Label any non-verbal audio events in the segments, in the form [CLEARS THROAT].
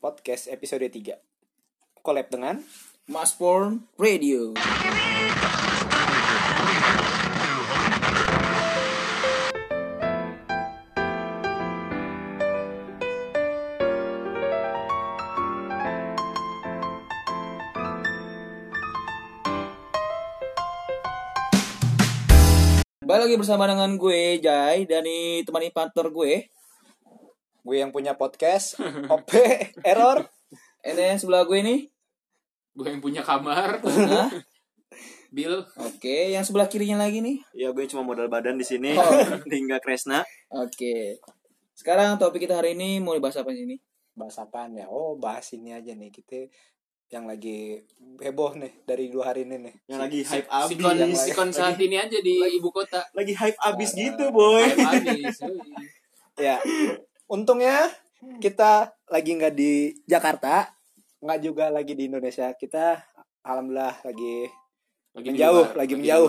Podcast episode 3 Collab dengan Mas Porn Radio. Balik lagi bersama dengan gue Jai dan temani partner gue. Gue yang punya podcast [LAUGHS] OP [LAUGHS] Error Ini yang sebelah gue nih. gue yang punya kamar? [LAUGHS] Bill Oke, yang sebelah kirinya lagi nih. Ya gue cuma modal badan di sini Oh. hingga Kresna. Oke. Sekarang topik kita hari ini mau dibahas apa sih ini? Bahas apaan ya? Oh bahas ini aja nih Kita yang lagi heboh nih dari dua hari ini nih Yang lagi hype sikon abis. sikon saat ini aja di ibu kota Lagi hype abis gitu boy. habis Ya untungnya kita lagi nggak di Jakarta nggak juga lagi di Indonesia. Kita alhamdulillah lagi lagi Menjauh, luar, lagi di menjauh.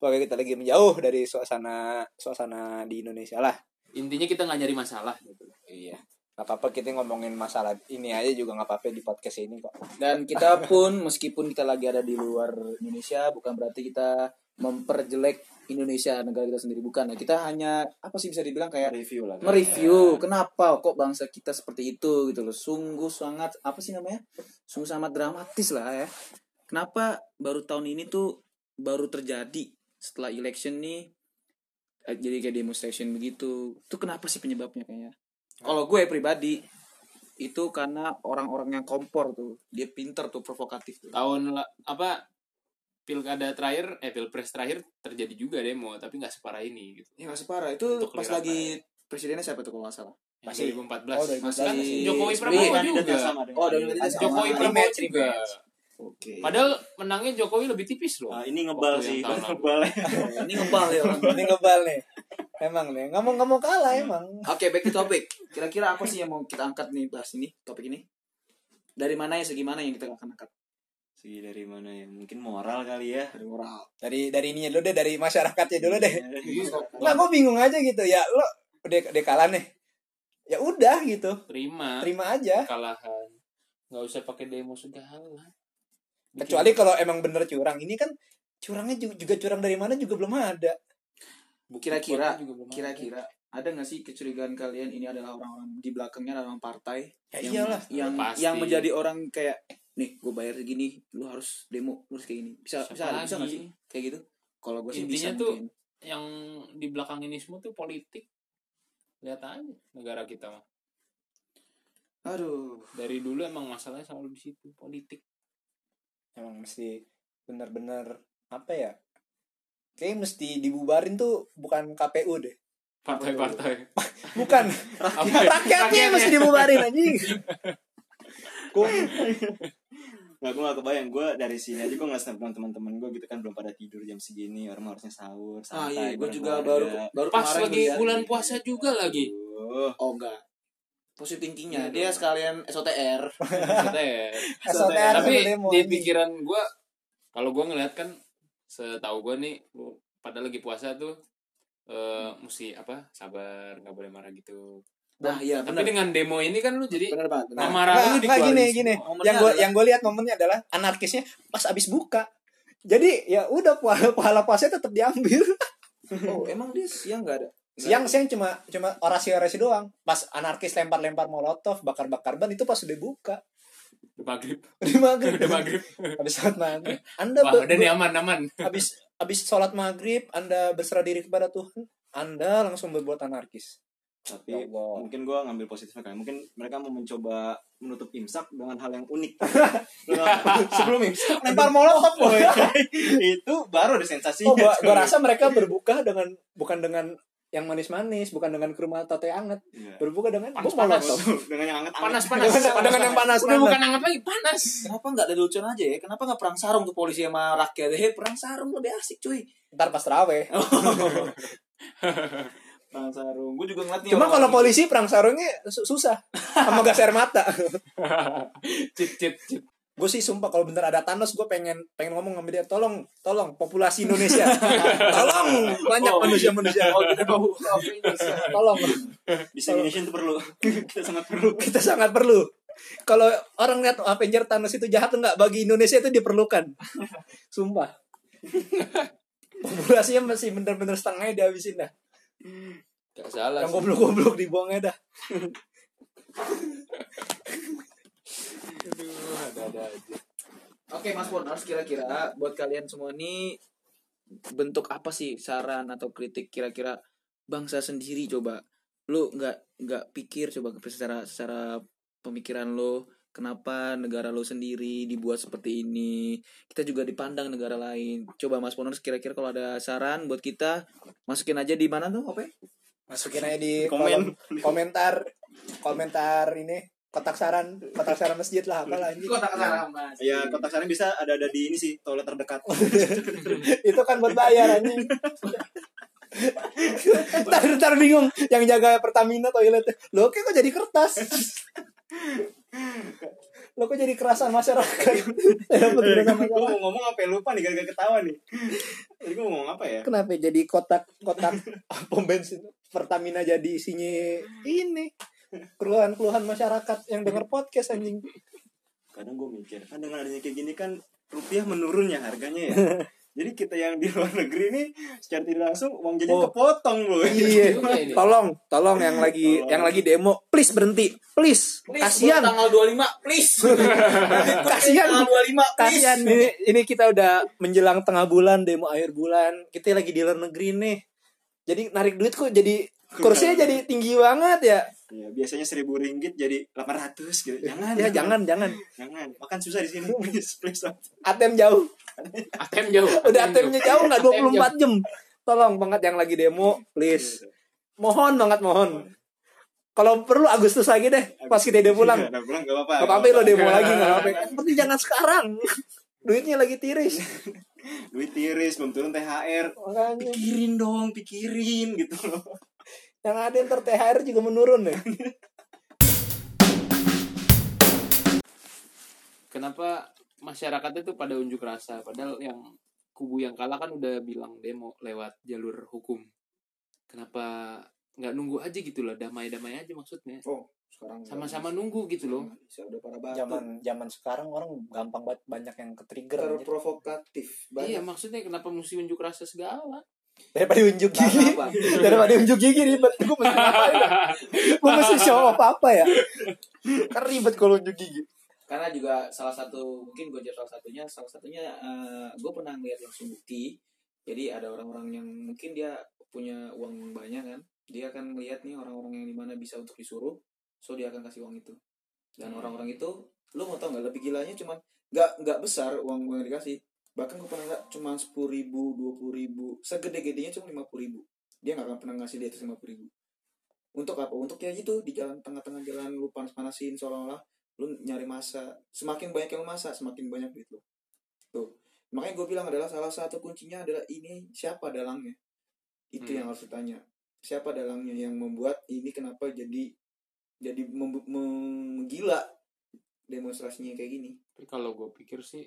pokoknya kita lagi menjauh dari suasana suasana di Indonesia lah. Intinya kita nggak nyari masalah. Gitu iya. Nggak apa-apa kita ngomongin masalah ini aja juga nggak apa-apa di podcast ini kok. Dan kita pun meskipun kita lagi ada di luar Indonesia bukan berarti kita memperjelek Indonesia negara kita sendiri bukan. Nah, kita hanya apa sih bisa dibilang kayak Review lah. mereview kenapa kok bangsa kita seperti itu gitu loh. Sungguh sangat apa sih namanya? Sungguh sangat dramatis lah ya. Kenapa baru tahun ini tuh baru terjadi setelah election nih eh, jadi kayak demonstration begitu. Itu kenapa sih penyebabnya kayaknya? Kalau gue pribadi itu karena orang-orang yang kompor tuh dia pinter tuh provokatif tuh tahun apa pilkada terakhir eh pilpres terakhir terjadi juga demo tapi nggak separah ini gitu. Ya nggak separah. Itu Untuk pas lagi presidennya siapa tuh kalau nggak salah? Masih- 2014 oh, 2014. kan Masih. Jokowi SBY. Prabowo Kandidat juga. sama dengan Oh. Jokowi Prabowo juga. Oke. Padahal menangnya Jokowi lebih tipis loh. Ah, ini ngebal sih, ngebal. ini ngebal ya orang ini ngebal nih. Emang nih nggak mau nggak mau kalah emang. Oke back to topic. Kira-kira apa sih yang mau kita angkat nih bahas ini topik ini? Dari mana ya segimana yang kita akan angkat Segi dari mana ya? Mungkin moral kali ya. dari moral. Dari dari ininya dulu deh dari masyarakatnya dulu deh. Iya. nggak gue bingung aja gitu. Ya lo udah udah kalah nih. Ya udah gitu. Terima. Terima aja. Kekalahan. Nggak usah pakai demo segala. Kecuali kalau emang bener curang. Ini kan curangnya juga, curang dari mana juga belum ada. Kira-kira kira-kira ada nggak sih kecurigaan kalian? Ini adalah orang-orang di belakangnya adalah orang partai ya yang, iyalah yang Pasti. yang menjadi orang kayak nih gue bayar segini lu harus demo lu harus kayak gini. Bisa Siapa bisa bisa nggak lagi? sih? Kayak gitu. Kalau gue sih Intinya bisa tuh- mungkin. yang di belakang ini semua tuh politik. Lihat aja negara kita mah aduh. Dari dulu emang masalahnya selalu di situ politik. Emang mesti bener-bener apa ya kayak mesti dibubarin tuh bukan KPU deh. Partai-partai. Bukan. [LAUGHS] Rakyatnya yang mesti dibubarin anjing [LAUGHS] Kok [LAUGHS] Nggak, gue gak kebayang. Gue dari sini aja gue nggak snap teman-teman gue gitu kan belum pada tidur jam segini. Orang harusnya sahur, ah santai. iya gue juga keluarga. baru baru pas kemarin lagi ngeliat bulan nih. puasa juga lagi oh enggak positif thinkingnya Iya dia sekalian SOTR [LAUGHS] SOTR. SOTR tapi di pikiran gue kalau gue ngeliat kan setahu gue nih pada lagi puasa tuh eh mesti apa sabar nggak boleh marah gitu nah iya tapi benar. dengan demo ini kan lu jadi benar banget benar. Amarah Nggak, lu nggak, gini gini. Momennya yang gue yang gue lihat momennya adalah anarkisnya pas abis buka. Jadi ya udah pahala pahala puasanya tetap diambil. [LAUGHS] Oh emang dia siang nggak ada? Siang siang cuma cuma orasi orasi doang. Pas anarkis lempar lempar molotov bakar bakar ban itu pas udah buka. Udah maghrib. Di maghrib. Udah maghrib. [LAUGHS] Habis sholat maghrib. Anda wah udah nih aman aman. [LAUGHS] habis habis sholat maghrib anda berserah diri kepada Tuhan anda langsung berbuat anarkis Tapi Ya Allah. mungkin gue ngambil positifnya kan. Mungkin mereka mau mencoba menutup imsak dengan hal yang unik. [LAUGHS] Sebelum imsak lempar molotov boy [LAUGHS] itu baru ada sensasinya. oh gua, gua rasa mereka berbuka dengan bukan dengan yang manis-manis bukan dengan kurma atau teh anget Iya. berbuka dengan Panas, panas. molotov. [LAUGHS] dengan yang hangat panas panas Dengan- dengan yang panas, udah panas. bukan hangat lagi panas kenapa nggak ada lucuan aja ya kenapa nggak perang sarung tuh polisi sama rakyat heh perang sarung lebih asik cuy ntar pas terawih perang sarung. Gue juga ngeliat nih cuma kalau polisi perang sarungnya su- susah. Sama gas air mata. Cip cip cip gue sih sumpah kalau bener ada Thanos gue pengen pengen ngomong sama dia tolong tolong populasi Indonesia. Tolong banyak Oh, manusia manusia oh kita mau. Ini tolong. Itu perlu kita sangat perlu. Kita sangat perlu. Kalau orang lihat Avenger Thanos itu jahat enggak bagi Indonesia itu diperlukan. Sumpah. Populasinya masih bener-bener setengahnya dihabisin dah. Gak salah Yang goblok-goblok dibuangnya dah. Aduh, ada-ada aja. Oke Mas Bonars kira-kira buat kalian semua ini bentuk apa sih saran atau kritik kira-kira bangsa sendiri coba lu nggak nggak pikir coba secara secara pemikiran lo kenapa negara lo sendiri dibuat seperti ini? Kita juga dipandang negara lain. Coba Mas Bonars kira-kira kalau ada saran buat kita masukin aja di mana tuh apa Masukin aja di Komen. kolom komentar komentar ini kotak saran kotak saran masjid lah apalah anjing. Mas. Ya kotak saran bisa ada ada di ini sih toilet terdekat. [LAUGHS] itu kan buat bayar anjing. Ntar, ntar bingung yang jaga Pertamina toilet lo kok jadi kertas lo kok jadi kerasan masyarakat kerasan gue mau ngomong apa ya lupa nih gara-gara ketawa nih. Jadi gue mau ngomong apa ya? kenapa jadi kotak kotak [LAUGHS] pom bensin Pertamina jadi isinya ini keluhan-keluhan masyarakat yang denger podcast anjing Kadang gue mikir kan dengan adanya kayak gini kan rupiah menurun ya harganya ya. [LAUGHS] Jadi kita yang di luar negeri nih secara tidak langsung uang jajan Oh. kepotong loh. iya ini. tolong tolong yang lagi Tolong. yang lagi demo please berhenti please, [LAUGHS] kasihan tanggal 25 please Kasihan. tanggal 25 please kasihan ini ini kita udah menjelang tengah bulan demo akhir bulan kita lagi di luar negeri nih jadi narik duit kok jadi kursinya jadi tinggi banget ya Ya, biasanya seribu ringgit jadi 800 gitu. Jangan, ya jangan jangan jangan. Makan susah di sini. [LAUGHS] Please, please. ATM jauh ATM jauh. [LAUGHS] udah ATM-nya jauh nggak ATM 24 jam tolong banget yang lagi demo please mohon banget mohon kalau perlu Agustus lagi deh pas kita udah pulang Udah pulang gak apa-apa. Gak apa-apa lo demo lagi gak apa-apa Yang penting jangan sekarang [LAUGHS] Duitnya lagi tiris Duit tiris, belum turun THR. Makanya Pikirin dong, pikirin gitu loh. Yang ada ntar THR juga menurun ya Kenapa masyarakat itu pada unjuk rasa padahal yang kubu yang kalah kan udah bilang demo lewat jalur hukum. Kenapa nggak nunggu aja gitu loh, damai-damai aja maksudnya. oh sekarang Sama-sama nunggu gitu loh. udah para batu Zaman zaman sekarang orang gampang banget banyak yang ke-trigger anjir. terprovokatif Iya, maksudnya kenapa mesti unjuk rasa segala? Daripada unjuk gigi. Apa? Daripada unjuk gigi ribet. Gue mesti ngapain ya? Gue mesti [LAUGHS] show apa-apa ya? Kan ribet kalau unjuk gigi. Karena juga salah satu mungkin gue jadi salah satunya salah satunya gue pernah ngeliat langsung bukti. Jadi ada orang-orang yang mungkin dia punya uang banyak kan. Dia akan melihat nih orang-orang yang di mana bisa untuk disuruh. So dia akan kasih uang itu. Dan Hmm. orang-orang itu lu mau tau nggak lebih gilanya cuman nggak nggak besar uang uang yang dikasih bahkan gue pernah lihat cuma sepuluh ribu dua puluh ribu. Segede-gedenya cuma lima puluh ribu. Dia nggak akan pernah ngasih di atas lima puluh ribu. Untuk apa? Untuk ya gitu di jalan tengah-tengah jalan lu panas-panasin seolah-olah lu nyari masa. Semakin banyak yang lu masak semakin banyak duit lu. Tuh. Makanya gue bilang adalah salah satu kuncinya adalah ini siapa dalangnya? Itu Hmm. yang harus ditanya. Siapa dalangnya yang membuat ini kenapa jadi jadi menggila demonstrasinya kayak gini? Tapi kalau gue pikir sih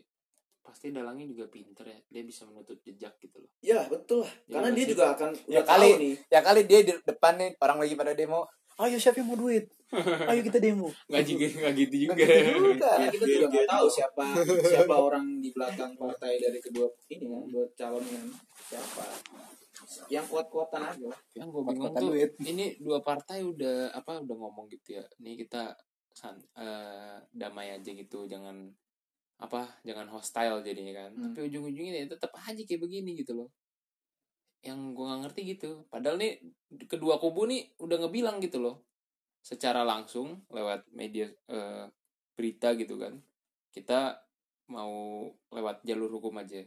pasti dalangnya juga pinter ya. Dia bisa menutup jejak gitu loh. ya betul lah Ya, karena dia juga akan Ya kali. nih Ya kali dia di depan nih Orang lagi pada demo Ayo siapa yang mau duit [LAUGHS] Ayo kita demo Nggak juga nggak gitu juga. Nggak gitu juga. karena kita juga nggak tahu siapa [LAUGHS] siapa orang di belakang partai dari kedua ini kan dua calon kan siapa yang kuat-kuatan aja. Yang gue bingung tuh duit. ini dua partai udah apa udah ngomong gitu ya. Nih kita san, eh, damai aja gitu, jangan apa jangan hostile jadinya kan. Hmm. Tapi ujung-ujungnya ya tetap aja kayak begini gitu loh. Yang gue nggak ngerti gitu. Padahal nih kedua kubu nih udah ngebilang gitu loh, secara langsung lewat media eh, berita gitu kan. Kita mau lewat jalur hukum aja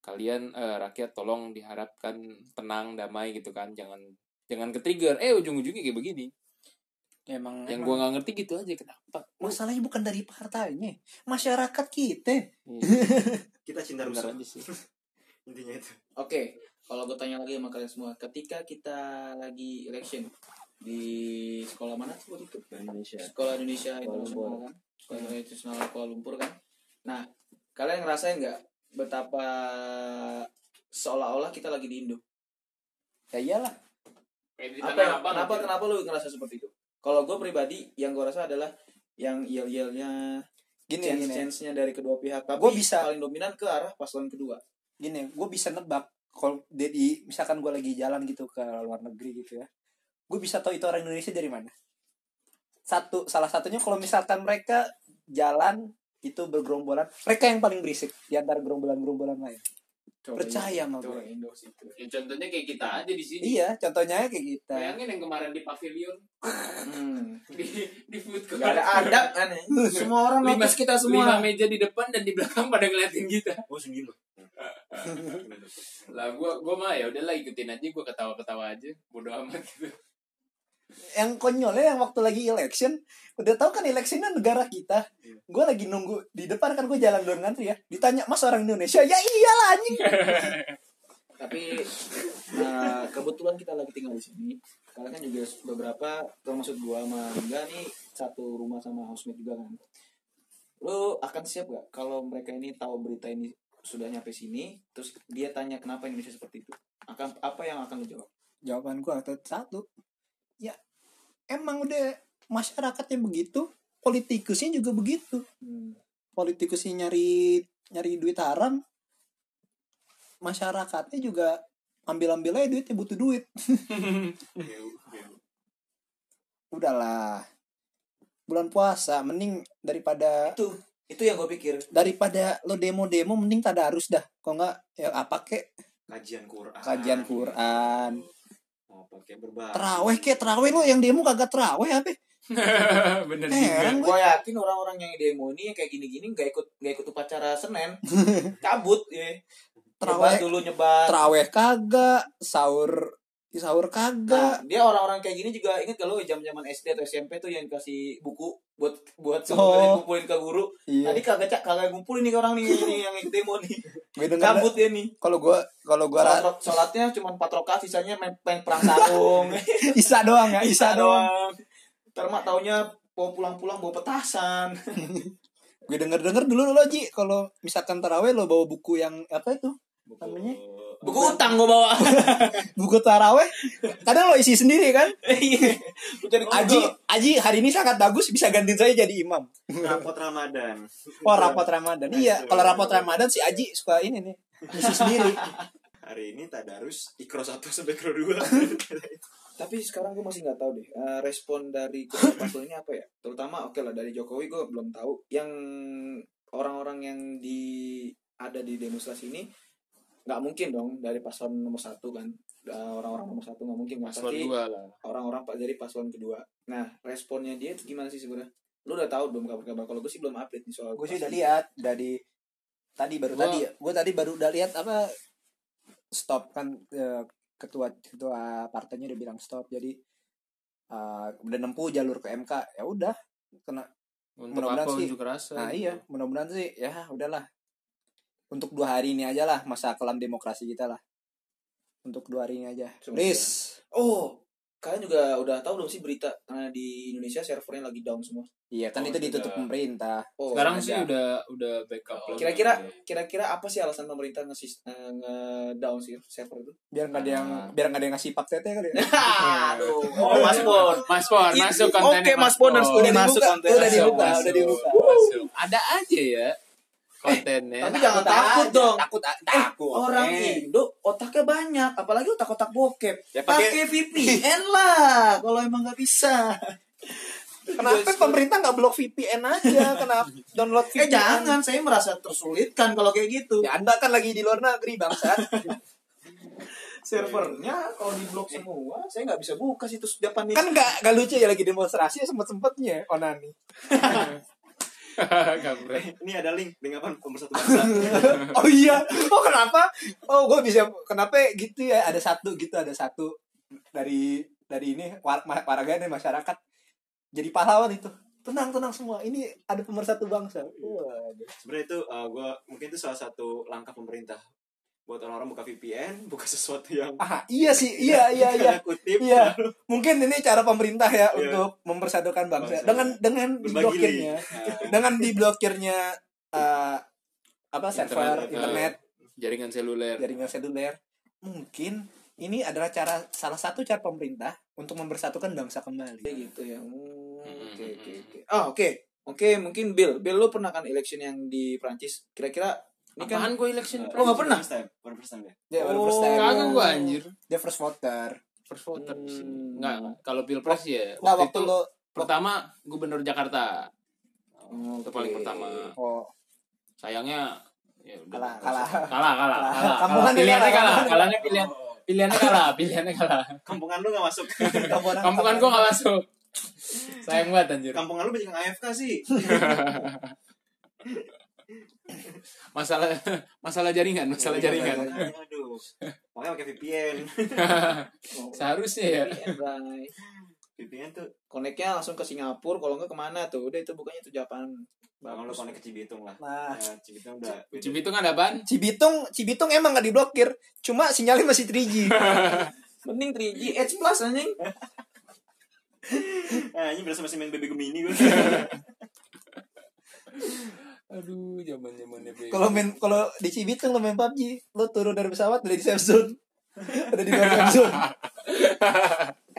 kalian eh, rakyat tolong diharapkan tenang damai gitu kan jangan jangan ke trigger eh ujung-ujungnya kayak begini Emang yang gua nggak ngerti gitu aja kenapa Masalahnya bukan dari partainya Masyarakat kita Iya, [LAUGHS] Kita cinta rusuh aja sih [LAUGHS] intinya itu. Oke, kalau gue tanya lagi sama kalian semua, ketika kita lagi election di sekolah mana tuh waktu itu? Indonesia. Sekolah Indonesia Kuala Internasional Lumpur. kan? Sekolah Indonesia Internasional Kuala Lumpur kan? Nah, kalian ngerasain nggak betapa seolah-olah kita lagi di Indo? Ya iyalah Apa yang, kenapa kenapa lu ngerasa seperti itu? Kalau gue pribadi yang gue rasa adalah yang yel-yelnya gini chance gini. chance-nya dari kedua pihak. Tapi Gua bisa- paling dominan ke arah paslon kedua. Gini gue bisa nebak kalau di misalkan gue lagi jalan gitu ke luar negeri gitu ya. Gue bisa tahu itu orang Indonesia dari mana. Satu salah satunya kalau misalkan mereka jalan itu bergerombolan. Mereka yang paling berisik di antara gerombolan-gerombolan lain Percaya sama gue Indo situ Ya, contohnya kayak kita aja di sini. iya contohnya kayak kita Bayangin yang kemarin di pavilion hmm. di di food court. Gak ada adab kan ya semua orang Lima- notice kita Lima semua meja di depan dan di belakang pada ngeliatin kita. Oh sendiri loh. Lah gua gua mah ya udahlah ikutin aja gua ketawa-ketawa aja. Bodoh amat gitu. Yang konyolnya yang waktu lagi election. Udah tahu kan electionnya negara kita. Iya. gue lagi nunggu di depan kan gue jalan luar ngantri ya. Ditanya mas orang Indonesia? Ya iyalah anjing. [LAUGHS] Tapi nah, kebetulan kita lagi tinggal di sini. Karena kan juga beberapa termasuk gua sama Angga nih satu rumah sama housemate juga kan. Lo akan siap gak kalau mereka ini tahu berita ini sudah nyampe sini terus dia tanya kenapa Indonesia seperti itu? Akan apa yang akan lo jawab? Jawaban gue satu ya emang udah masyarakatnya begitu politikusnya juga begitu. Hmm. politikusnya nyari nyari duit haram masyarakatnya juga ambil ambil aja duitnya butuh duit. [LAUGHS] Udahlah. Bulan puasa mending daripada itu itu yang gue pikir. daripada lo demo demo mending tak harus dah. Kok nggak? Ya apa kek? Kajian Quran. kajian Quran Mau pakai berbahasa. teraweh kek teraweh lo yang demo kagak teraweh apa? [LAUGHS] Bener heran gue gue yakin orang-orang yang demo ini yang kayak gini-gini nggak ikut nggak ikut upacara Senin [LAUGHS] cabut ya. Terawih- dulu nyebar. teraweh kagak sahur sahur Nah, kagak dia orang-orang kayak gini juga inget kalau zaman-zaman SD atau SMP tuh yang dikasih buku buat buat Oh. sebenarnya ngumpulin ke guru. iya Tadi kagak cak kagak ngumpulin nih orang nih, [LAUGHS] nih yang ikut demo nih. Cabut dia nih. kalau gue kalau gue Sholat, sholatnya cuma empat rakaat sisanya main, main perang sarung. [LAUGHS] isa doang ya isa doang Ntar mak taunya mau pulang-pulang bawa petasan. [LAUGHS] gue denger denger dulu lo ji kalau misalkan taraweh lo bawa buku yang apa itu namanya Buku utang gua bawa. [LAUGHS] buku taraweh kadang lo isi sendiri kan Iya. Aji Aji hari ini sangat bagus bisa gantiin saya jadi imam rapot Ramadan. oh rapot Ramadan iya kalau rapot Ramadan si Aji suka ini nih isi sendiri Hari ini tadarus ikro 1 sampai ikro 2. [LAUGHS] Tapi sekarang gue masih nggak tahu deh eh, respon dari kedua paslon ini apa ya. Terutama oke lah dari Jokowi gue belum tahu. Yang orang-orang yang di ada di demonstrasi ini nggak mungkin dong dari paslon nomor satu kan orang-orang nomor satu nggak mungkin kan Paslon pasti dua lah. orang-orang pak dari paslon kedua. Nah responnya dia itu gimana sih sebenarnya? Lu udah tahu belum kabar-kabar? Kalau gue sih belum update nih soal. gue sih udah lihat dari tadi baru Gua- tadi ya gue tadi baru udah lihat apa stop kan ketua ketua partainya udah bilang stop jadi eh, udah nempuh jalur ke MK ya udah kena Mudah-mudahan apa sih. unjuk rasa? nah gitu. iya mudah-mudahan sih ya udahlah untuk dua hari ini aja lah masa kelam demokrasi kita lah untuk dua hari ini aja please Oh kalian juga udah tahu belum sih berita karena di Indonesia servernya lagi down semua. iya kan Oh, itu ditutup sudah. pemerintah Oh, Sekarang ada. sih udah udah backup. lagi. Kira-kira kira-kira apa sih alasan pemerintah nge, down sih server itu? biar nggak ada yang Ah. biar nggak ada yang ngasih pak tete kali ya Aduh, [LAUGHS] oh Mas Bon. Mas Pon, masuk kontennya oke, Mas Bon, harus Pon. udah masuk konten. udah dibuka udah dibuka masuk. Ada aja ya kontennya. Tapi jangan takut aja, dong. takut Eh, takut orang Eh. Indo otaknya banyak, apalagi otak-otak bokep. Ya, pakai- VPN lah kalau emang nggak bisa. Kenapa pemerintah nggak blok VPN aja? Kenapa download Eh VPN? jangan, saya merasa tersulitkan kalau kayak gitu. Ya Anda kan lagi di luar negeri bangsat. [LAUGHS] Servernya kalau diblok semua, saya nggak bisa buka situs Japanese. kan nggak nggak lucu ya lagi demonstrasi sempet sempetnya onani. [LAUGHS] [LAUGHS] Kampret. Ini ada link dengan apa pemersatu bangsa. [LAUGHS] Oh iya. Oh kenapa? Oh gue bisa kenapa gitu ya? Ada satu gitu ada satu dari dari ini warga nih masyarakat jadi pahlawan itu. Tenang tenang semua. Ini ada pemersatu bangsa. Waduh. Sebenarnya itu uh, gua mungkin itu salah satu langkah pemerintah buat orang-orang buka VPN, [LAUGHS] buka sesuatu yang Ah iya sih. Iya [LAUGHS] iya iya. kutip Iya, mungkin ini cara pemerintah ya Iya. untuk mempersatukan bangsa Bangsa. dengan dengan diblokirnya. Nah, [LAUGHS] dengan diblokirnya eh, apa server Internet, internet, Jaringan seluler. jaringan seluler. Mungkin ini adalah cara salah satu cara pemerintah untuk mempersatukan bangsa kembali. Kayak gitu ya. Hmm, Oke oke hmm. oke. Oh oke. Oke, mungkin Bill. Bill lu pernah kan election yang di Prancis? Kira-kira ini kan Apaan gue election Oh, nggak pernah? First time, baru first time ya. Dia baru Oh, first time. Kagak gue anjir Dia first voter. First voter. Hmm. Nggak, kalau pilpres ya Nggak waktu waktu itu lu pertama gubernur Jakarta Oh, itu paling pertama oh sayangnya ya udah Kalah, kalah. kalah kalah Kalah. kalah, pilihannya kalah. kalah kalahnya pilihan pilihannya kalah pilihannya kalah Kampungan lu gak masuk. [LAUGHS] kampungan kampungan gue nggak masuk sayang banget anjir Kampungan lu banyak yang AFK sih. [LAUGHS] [LAUGHS] masalah masalah jaringan masalah jaringan Aduh. Makanya pakai VPN. [LAUGHS] seharusnya ya Bye. VPN tuh Koneknya langsung ke Singapura, kalau enggak ke mana tuh? Udah itu bukannya itu Japan. Bang lu konek ke Cibitung lah. Nah, Ya, Cibitung udah. Cibitung ada apaan Cibitung, Cibitung emang gak diblokir, cuma sinyalnya masih 3G. [LAUGHS] Mending 3G Edge Plus anjing. Nah, ini berasa masih main baby Gemini gue. Aduh zaman zamannya Kalau main kalau di Cibitung lo main PUBG, lo turun dari pesawat udah di safe zone. [LAUGHS] udah di luar safe zone. [LAUGHS]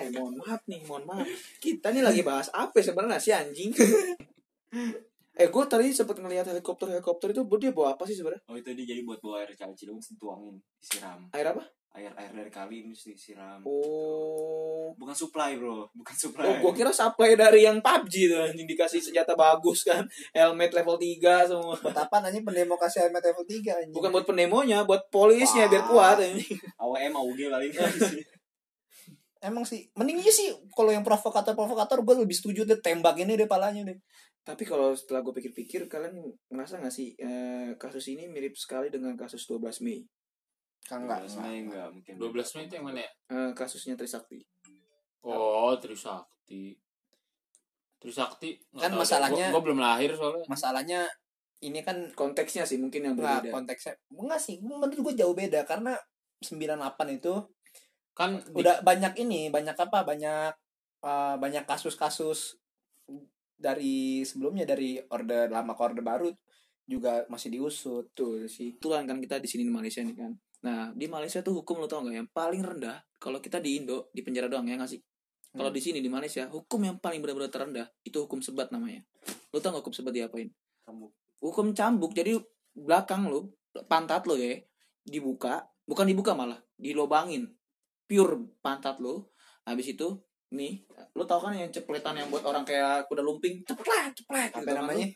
Eh mohon maaf nih, mohon maaf. Kita nih lagi bahas apa sebenarnya sih anjing? [LAUGHS] eh gue tadi sempet ngelihat helikopter helikopter itu dia bawa apa sih sebenarnya? Oh itu dia jadi buat bawa air kali Ciliwung dituangin, disiram. Air apa? Air air dari kali ini mesti disiram. Oh. Bukan supply, Bro. Bukan supply. Oh, gue kira supply dari yang PUBG tuh anjing dikasih senjata bagus kan. Helmet level 3 semua. Buat apa nanya pendemokrasi helmet level 3 anjing. Bukan buat pendemonya, buat polisnya biar Wah. kuat anjing. AWM AUG paling Emang sih, mending aja sih kalau yang provokator-provokator gue lebih setuju deh tembak ini deh palanya deh. Tapi kalau setelah gue pikir-pikir, kalian ngerasa gak sih eh, kasus ini mirip sekali dengan kasus 12 Mei? Kan enggak. Sebenarnya enggak mungkin. 12 Mei itu yang mana ya Eh, kasusnya Trisakti. oh Trisakti Trisakti Kan masalahnya- Gua- gua belum lahir soalnya Masalahnya ini kan Konteksnya sih mungkin yang enggak berbeda. konteksnya. Enggak sih, menurut gue jauh beda karena 98 itu kan di- udah banyak ini, banyak apa? Banyak eh, banyak kasus-kasus dari sebelumnya dari orde lama ke orde baru juga masih diusut. Betul sih. Itulah kan kita di sini di Malaysia nih kan. Nah, di Malaysia tuh hukum lo tau gak yang paling rendah kalau kita di Indo di penjara doang ya nggak sih? Kalau Hmm. di sini di Malaysia hukum yang paling benar-benar terendah itu hukum sebat namanya. Lo tau gak hukum sebat diapain? Kamu Hukum cambuk. Jadi belakang lo, pantat lo ya dibuka, bukan dibuka malah, dilobangin. Pure pantat lo. Habis itu nih, lo tau kan yang cepletan yang buat orang kayak kuda lumping, ceplet, ceplet. Apa gitu namanya?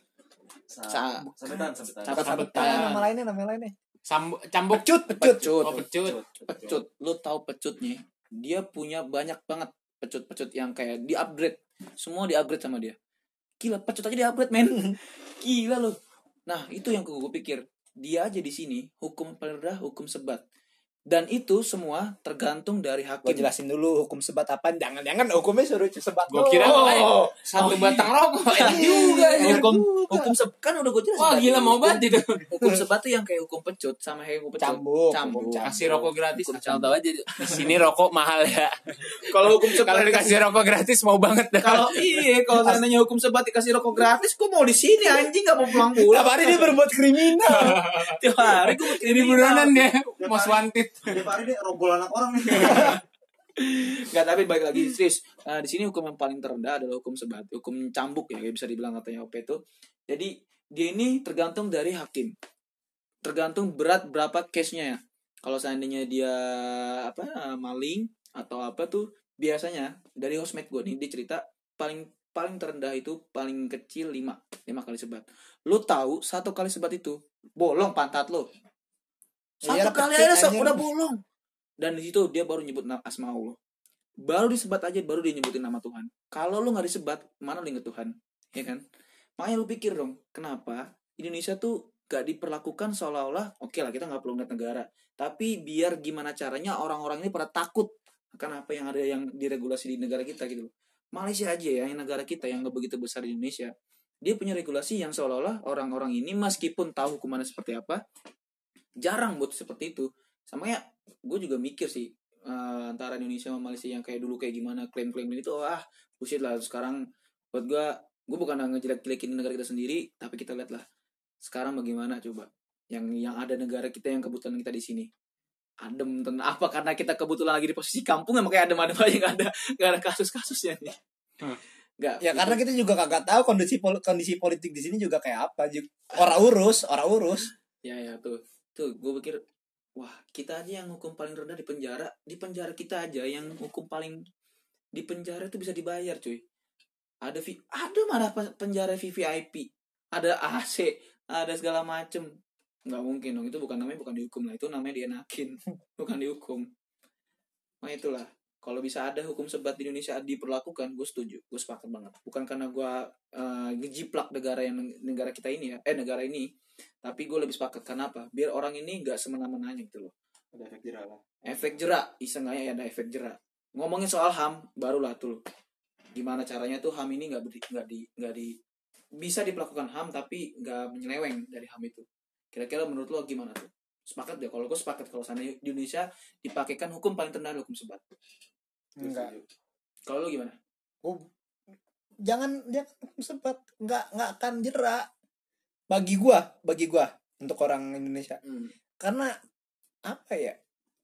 Sa- sabetan, sabetan. Sabetan. Sabetan nama lainnya nama lainnya. Sambu- cambuk. Pecut, pecut. Pecut. oh pecut. pecut. Lu tahu pecutnya dia punya banyak banget pecut-pecut yang kayak di upgrade semua di upgrade sama dia. Gila pecut aja di upgrade men. [LAUGHS] Gila lu. Nah itu yang gue pikir. Dia aja di sini hukum paling rendah hukum sebat dan itu semua tergantung dari Gue hakim jelasin dulu hukum sebat apa. Jangan-jangan hukumnya suruh sebat. Gua kira doang. makanya satu batang rokok enak juga anjir. hukum hukum sebat kan udah gue jelasin wah tadi. gila mau banget itu hukum sebat tuh yang kayak hukum pecut sama kayak hukum pecut Cambuk. Cambuk. Kasih rokok gratis Hukum asal cambuk. tahu aja di sini rokok mahal ya kalau hukum sebat kalau dikasih rokok gratis mau banget dah kalau iya kalau seandainya hukum sebat dikasih rokok gratis gue mau di sini anjing gak mau pulang Tiap pulang hari dia berbuat kriminal. tiap hari gue mau jadi buronan dia most wanted Tiap hari deh rogol anak orang nih. Gak tapi baik lagi serius. Nah, di sini hukum yang paling terendah adalah hukum sebat, hukum cambuk ya, bisa dibilang katanya OP itu. Jadi dia ini tergantung dari hakim. Tergantung berat berapa case-nya ya. Kalau seandainya dia apa maling atau apa tuh biasanya dari housemate gue nih dia cerita paling paling terendah itu paling kecil 5 5 kali sebat. Lu tahu satu kali sebat itu bolong pantat lo. Satu Iyalah, kali aja anjing. udah bolong. Dan di situ dia baru nyebut nama asma Allah. Baru disebat aja baru dia nyebutin nama Tuhan. Kalau lu nggak disebat, mana lu inget Tuhan? Ya kan? Makanya lu pikir dong, kenapa Indonesia tuh gak diperlakukan seolah-olah oke lah kita nggak perlu ngeliat negara tapi biar gimana caranya orang-orang ini pada takut akan apa yang ada yang diregulasi di negara kita gitu. Malaysia aja ya yang negara kita yang nggak begitu besar di Indonesia dia punya regulasi yang seolah-olah orang-orang ini meskipun tahu hukumannya seperti apa jarang buat seperti itu sama ya gue juga mikir sih eh, antara Indonesia sama Malaysia yang kayak dulu kayak gimana klaim-klaim ini tuh ah bullshit lah sekarang buat gue gue bukan ngejelek-jelekin negara kita sendiri tapi kita lihat lah sekarang bagaimana coba yang yang ada negara kita yang kebetulan kita di sini adem tenang [LAUGHS] apa karena kita kebetulan lagi di posisi kampung ya makanya adem-adem aja nggak ada nggak ada kasus-kasusnya nih Hmm. Enggak. Ya karena kita juga kagak tahu kondisi pol- kondisi politik di sini juga kayak apa. Orang urus, orang urus. Ya ya tuh. Tuh gue pikir wah, kita aja yang hukum paling rendah di penjara, di penjara kita aja yang hukum paling di penjara itu bisa dibayar, cuy. Ada vi ada mana pe- penjara VVIP, ada AC, ada segala macem. Nggak mungkin dong, itu bukan namanya bukan dihukum lah, itu namanya dienakin, [LAUGHS] bukan dihukum. Nah itulah, kalau bisa ada hukum sebat di Indonesia diperlakukan, gue setuju, gue sepakat banget. Bukan karena gue eh, ngejiplak negara yang negara kita ini ya, eh negara ini, tapi gue lebih sepakat. Karena apa biar orang ini nggak semena-menanya gitu loh. Ada efek jerah lah. efek jerak isengnya ya? Ada efek jerak ngomongin soal ham barulah tuh. Gimana caranya tuh ham ini nggak nggak di nggak di bisa diperlakukan ham tapi nggak menyeleweng dari ham itu. Kira-kira menurut lo gimana tuh? Sepakat deh kalau gue sepakat kalau sana di Indonesia dipakaikan hukum paling rendah adalah hukum sebat Enggak. kalau lo gimana? Oh, jangan dia sempat nggak nggak akan jerak bagi gua bagi gua untuk orang Indonesia. Hmm. karena apa ya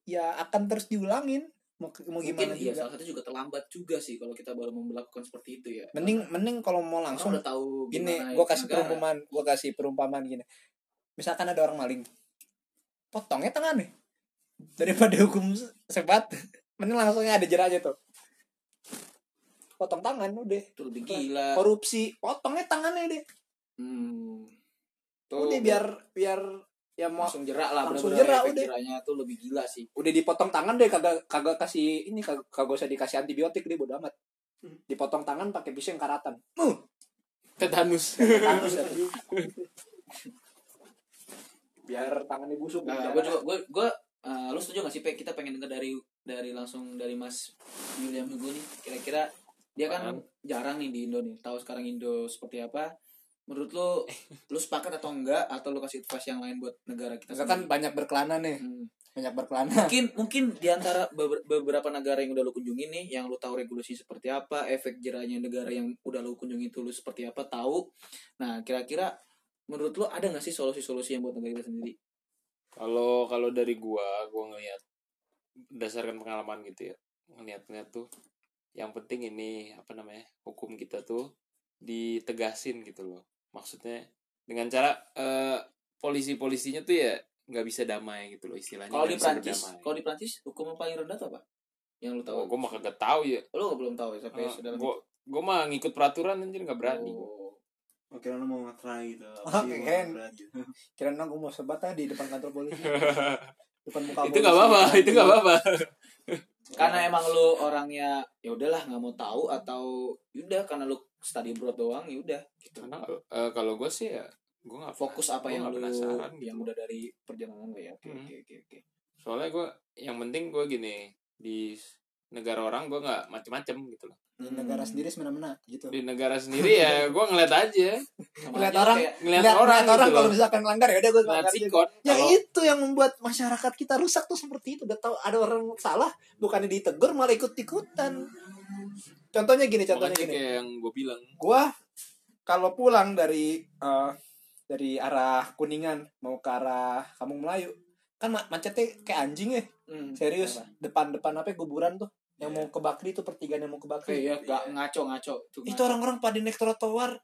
ya akan terus diulangin. Mau mau mungkin gimana iya juga. salah satu juga terlambat juga sih kalau kita baru memperlakukan seperti itu ya. Mending mending kalau mau langsung udah tahu gini gimana gua kasih negara. perumpamaan gua kasih perumpamaan gini. Misalkan ada orang maling potongnya tangan nih daripada hukum sebat mending langsungnya ada jeraknya tuh. Potong tangan udah. Itu lebih gila. Korupsi. Potongnya tangannya deh Hmm. Tuh, udah biar biar ya mau langsung jerak lah langsung jerak, udah. jeraknya tuh lebih gila sih. Udah dipotong tangan deh kagak kagak kasih ini kagak, kagak usah dikasih antibiotik deh bodo amat. Dipotong tangan pakai pisau yang karatan. Uh. Tetanus. [LAUGHS] Udah tuh. [LAUGHS] biar tangannya busuk nah, gue juga gue gue eh, lu setuju gak sih Pe? kita pengen dengar dari dari langsung dari Mas William Hugo nih kira-kira dia kan Apaan? jarang nih di Indo nih tahu sekarang Indo seperti apa. Menurut lu [LAUGHS] lu sepakat atau enggak atau lu kasih advice yang lain buat negara kita Kita kan banyak berkelana nih. Hmm. banyak berkelana. Mungkin mungkin di antara beber- beberapa negara yang udah lu kunjungi nih yang lu tahu regulasi seperti apa efek jerahnya negara yang udah lu kunjungi itu lu seperti apa tahu. Nah kira-kira menurut lu ada nggak sih solusi-solusi yang buat negara kita sendiri? Kalau kalau dari gua gua ngelihat berdasarkan pengalaman gitu ya ngeliat-ngeliat tuh yang penting ini apa namanya hukum kita tuh ditegasin gitu loh maksudnya dengan cara eh, polisi-polisinya tuh ya nggak bisa damai gitu loh istilahnya kalau nggak di bisa Prancis berdamai. kalau di Prancis hukum yang paling rendah tuh apa yang lu oh, tahu gua mah kagak tahu ya lu belum tahu ya sampai sedalam gua gua mah ngikut peraturan anjir nggak berani Oh. Oke, lu mau nge-try gitu. Oh, [LAUGHS] Apa sih mau nge-try gitu. kira gue mau sebat ah di depan kantor polisi [LAUGHS] depan muka itu nggak apa-apa itu nggak apa-apa. Karena emang lu orangnya ya udahlah nggak mau tahu atau yaudah karena lu study abroad doang ya udah gitu. Karena eh, kalau gua sih ya gua nggak fokus apa gua yang lu penasaran gitu. yang udah dari perjalanan lu ya? Oke Hmm. oke oke oke. Soalnya gue yang penting gue gini di negara orang gue nggak macem-macem gitu loh di negara sendiri semena-mena gitu. Di negara sendiri ya [LAUGHS] gue ngeliat aja. Ngeliat orang, kayak- ngeliat Lihat orang, orang gitu kalau misalkan melanggar ya udah gue ngeliat sikot yang kalau itu yang membuat masyarakat kita rusak tuh seperti itu. Udah tahu ada orang salah bukannya ditegur malah ikut ikutan. Contohnya gini contohnya makanya gini. kayak yang gue bilang. Gua kalau pulang dari eh, dari arah kuningan mau ke arah kampung melayu kan ma- macetnya kayak anjing ya. Hmm, serius apa? depan depan apa ya, kuburan tuh yang mau ke Bakri tuh pertigaan yang mau ke Bakri. Ya gak ngaco ngaco Tuh, itu orang-orang pada naik trotoar.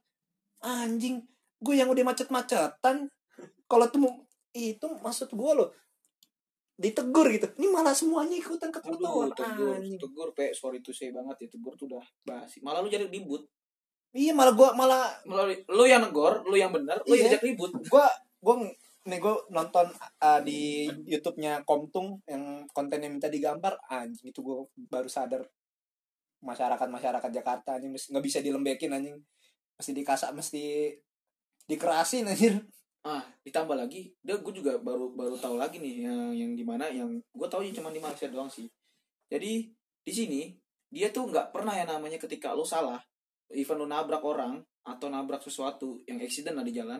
Anjing gue yang udah macet-macetan kalau tuh itu maksud gue loh ditegur gitu. Ini malah semuanya ikutan ke trotoar. tegur, anjing. tegur, pe, sorry to say banget ya, tegur tuh udah basi. Malah lu jadi ribut. iya malah gue malah Malah lu yang negor, lu yang benar, lu yang Iya. ajak ribut. gue gue nih gue nonton uh, di YouTube-nya Komtung yang kontennya minta digambar anjing itu gue baru sadar masyarakat masyarakat Jakarta anjing nggak bisa dilembekin anjing mesti dikasak mesti dikerasin anjir Ah, ditambah lagi, dia gue juga baru baru tahu lagi nih yang yang di mana yang gue tahu cuma di Malaysia doang sih. Jadi di sini dia tuh nggak pernah ya namanya ketika lu salah, even lu nabrak orang atau nabrak sesuatu yang accident lah di jalan.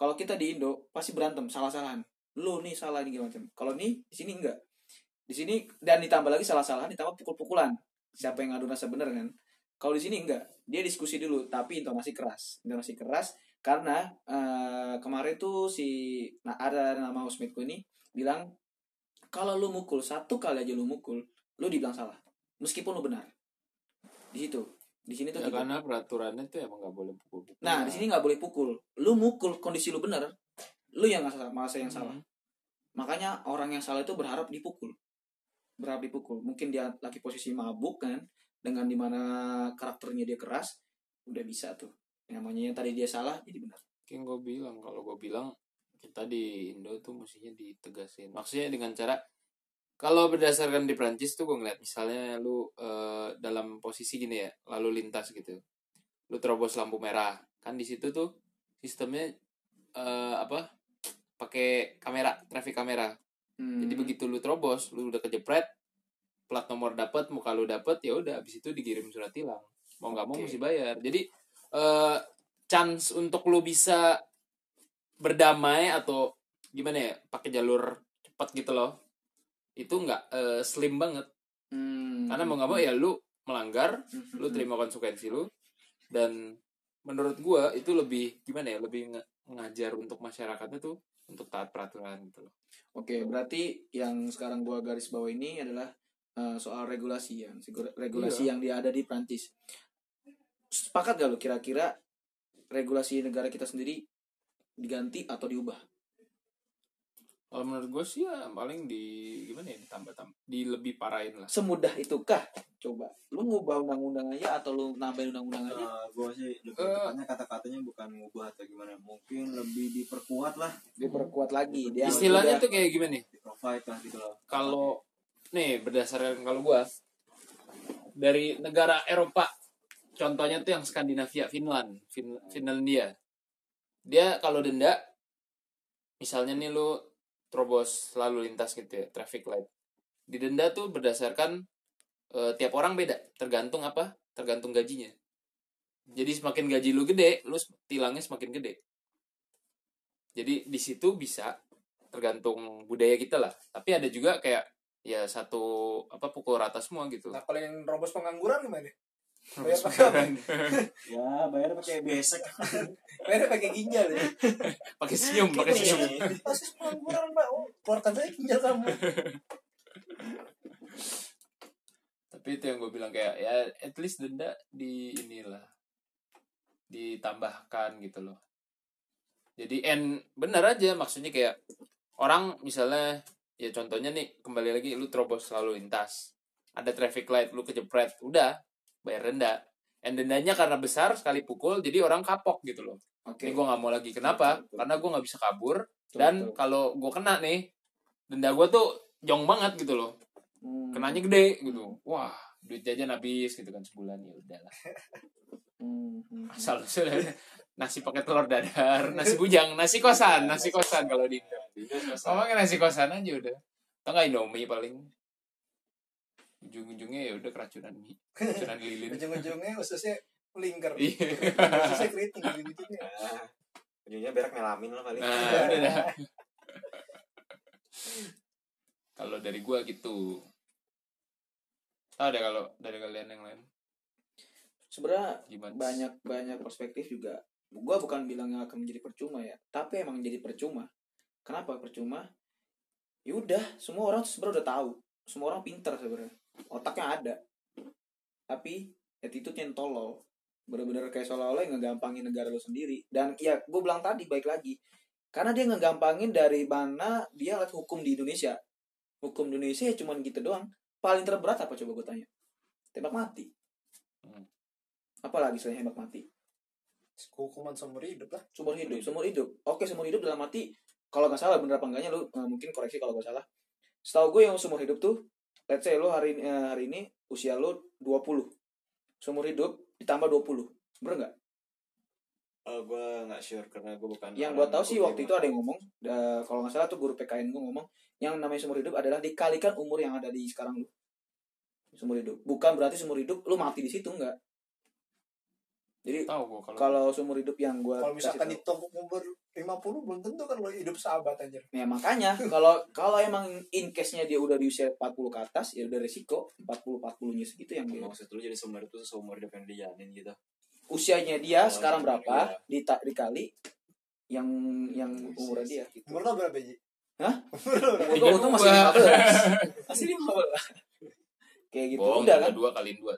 Kalau kita di Indo pasti berantem, salah-salahan. Lu nih salah nih macam. Kalau nih di sini enggak. Di sini dan ditambah lagi salah-salahan ditambah pukul-pukulan. Siapa yang ngadu rasa bener kan? Kalau di sini enggak, dia diskusi dulu tapi intonasi keras. Intonasi keras karena eh, kemarin tuh si nah ada nama housemateku ini bilang kalau lu mukul satu kali aja lu mukul lu dibilang salah meskipun lu benar di situ di sini tuh Ya, karena peraturannya tuh emang nggak boleh pukul-pukul. nah di sini nggak boleh pukul. Lu mukul kondisi lu bener lu yang nggak salah masa yang salah. Hmm. makanya orang yang salah itu berharap dipukul. Berharap dipukul. Mungkin dia lagi posisi mabuk kan? Dengan di mana karakternya dia keras udah bisa tuh. Namanya yang tadi dia salah jadi benar. Kayak gue bilang kalau gue bilang kita di Indo tuh mestinya ditegasin. Maksudnya dengan cara kalau berdasarkan di Prancis tuh gue ngeliat misalnya lu eh, dalam posisi gini ya lalu lintas gitu, lu terobos lampu merah kan di situ tuh sistemnya eh, apa pakai kamera traffic kamera. Hmm. Jadi begitu lu terobos, lu udah kejepret, plat nomor dapat, muka lu dapat, ya udah abis itu dikirim surat tilang. Mau nggak mau Oke. mesti bayar. Jadi eh chance untuk lu bisa berdamai atau gimana ya, pakai jalur cepat gitu loh. Itu nggak eh, slim banget. Hmm. Karena mau nggak mau ya lu melanggar, Hmm. lu terima konsekuensi lu dan menurut gua itu lebih gimana ya, lebih nge- ngajar untuk masyarakatnya tuh untuk taat peraturan gitu loh. Oke, berarti yang sekarang gua garis bawah ini adalah eh, soal regulasi ya, regulasi Iya. yang dia ada di Prancis. Sepakat gak lo kira-kira regulasi negara kita sendiri diganti atau diubah? Kalau menurut gue sih ya paling di gimana ya ditambah tambah di lebih parahin lah. Semudah itukah? Coba, lu ngubah undang-undang aja atau lu nambahin undang-undang aja? Nah, gue sih lebih tepatnya kata-katanya bukan ngubah atau gimana mungkin lebih diperkuat lah Diperkuat lagi. Dia Istilahnya tuh kayak gimana nih? di provide lah gitu loh Kalau nih berdasarkan kalau gua dari negara Eropa contohnya tuh yang Skandinavia, Finland, fin Finlandia. Dia kalau denda misalnya nih lu terobos lalu lintas gitu ya, traffic light. Didenda tuh berdasarkan eh, tiap orang beda, tergantung apa? Tergantung gajinya. Jadi semakin gaji lu gede, lu tilangnya semakin gede. Jadi di situ bisa tergantung budaya kita lah. Tapi ada juga kayak ya satu apa pukul rata semua gitu. Nah kalau yang robos pengangguran gimana? Bayar [LAUGHS] ya bayar pakai besek [LAUGHS] Bayarnya pakai ginjal ya. pakai senyum, pakai senyum. Kasus pengangguran pak, oh, keluarkan saya ginjal kamu. [LAUGHS] Tapi itu yang gue bilang kayak ya at least denda di inilah ditambahkan gitu loh. Jadi and bener aja maksudnya kayak orang misalnya ya contohnya nih kembali lagi lu terobos lalu lintas ada traffic light lu kejepret udah bayar denda. And dendanya karena besar sekali pukul jadi orang kapok gitu loh. Oke. ini gue nggak mau lagi. Kenapa? Betul, betul. karena gue nggak bisa kabur. Betul, dan kalau gue kena nih denda gue tuh jong banget gitu loh. Hmm. kenanya gede gitu. Wah duit jajan habis gitu kan sebulan. Ya udahlah. Hmm, asal sudah [LAUGHS] nasi pakai telur dadar nasi bujang nasi kosan nasi kosan kalau di Indo ngomongnya nasi kosan aja udah. Atau nggak indomie paling ujung-ujungnya ya udah keracunan mie [LAUGHS] keracunan lilin. Ujung-ujungnya khususnya lingkar. iya. Khususnya keriting ujung-ujungnya. nah, ujungnya berak melamin lah paling. Nah udah dah. kalau dari gua gitu. Tahu deh kalau dari kalian yang lain? Sebenarnya gimana? banyak banyak perspektif juga. Gua bukan bilang akan menjadi percuma ya tapi emang jadi percuma. Kenapa percuma? Ya udah semua orang sebenarnya udah tahu. Semua orang pintar sebenarnya otaknya ada. Tapi attitude yang tolol. Bener-bener kayak seolah-olah yang ngegampangin negara lu sendiri. Dan ya gue bilang tadi baik lagi. Karena dia ngegampangin dari mana dia lihat hukum di Indonesia. Hukum Indonesia ya cuman gitu doang. Paling terberat apa coba gue tanya? Tembak mati. Hmm. apalagi selain tembak mati? Hukuman seumur hidup lah. seumur hidup seumur hidup. Oke seumur hidup dalam arti kalau nggak salah bener apa enggaknya lu eh, mungkin koreksi kalau gue salah. Setahu gue yang seumur hidup tuh let's say lu hari ini eh, hari ini usia lu 20 seumur hidup ditambah 20 bener nggak? Oh, gue nggak sure karena gue bukan yang gue tahu sih waktu itu ada yang ngomong eh, kalau nggak salah tuh guru PKN gue ngomong yang namanya seumur hidup adalah dikalikan umur yang ada di sekarang lu seumur hidup. Bukan berarti seumur hidup lu mati di situ enggak jadi tahu gua kalau kalau seumur hidup yang gue Kalau misalkan dihitung umur 50 belum tentu kan lo hidup sahabat anjir. Ya makanya kalau kalau emang in case-nya dia udah di usia 40 ke atas ya udah resiko 40 40-nya segitu yang dia. maksud lu jadi seumur itu seumur hidup yang dijalin gitu Usianya dia Oh, sekarang berapa dita, dikali yang yang umurnya dia gitu. Umur lo berapa Ji? Hah? [LAUGHS] Umur lo gua masih 15. [LAUGHS] Masih 15. Kayak gitu bohong udah udah kan. dua kali dua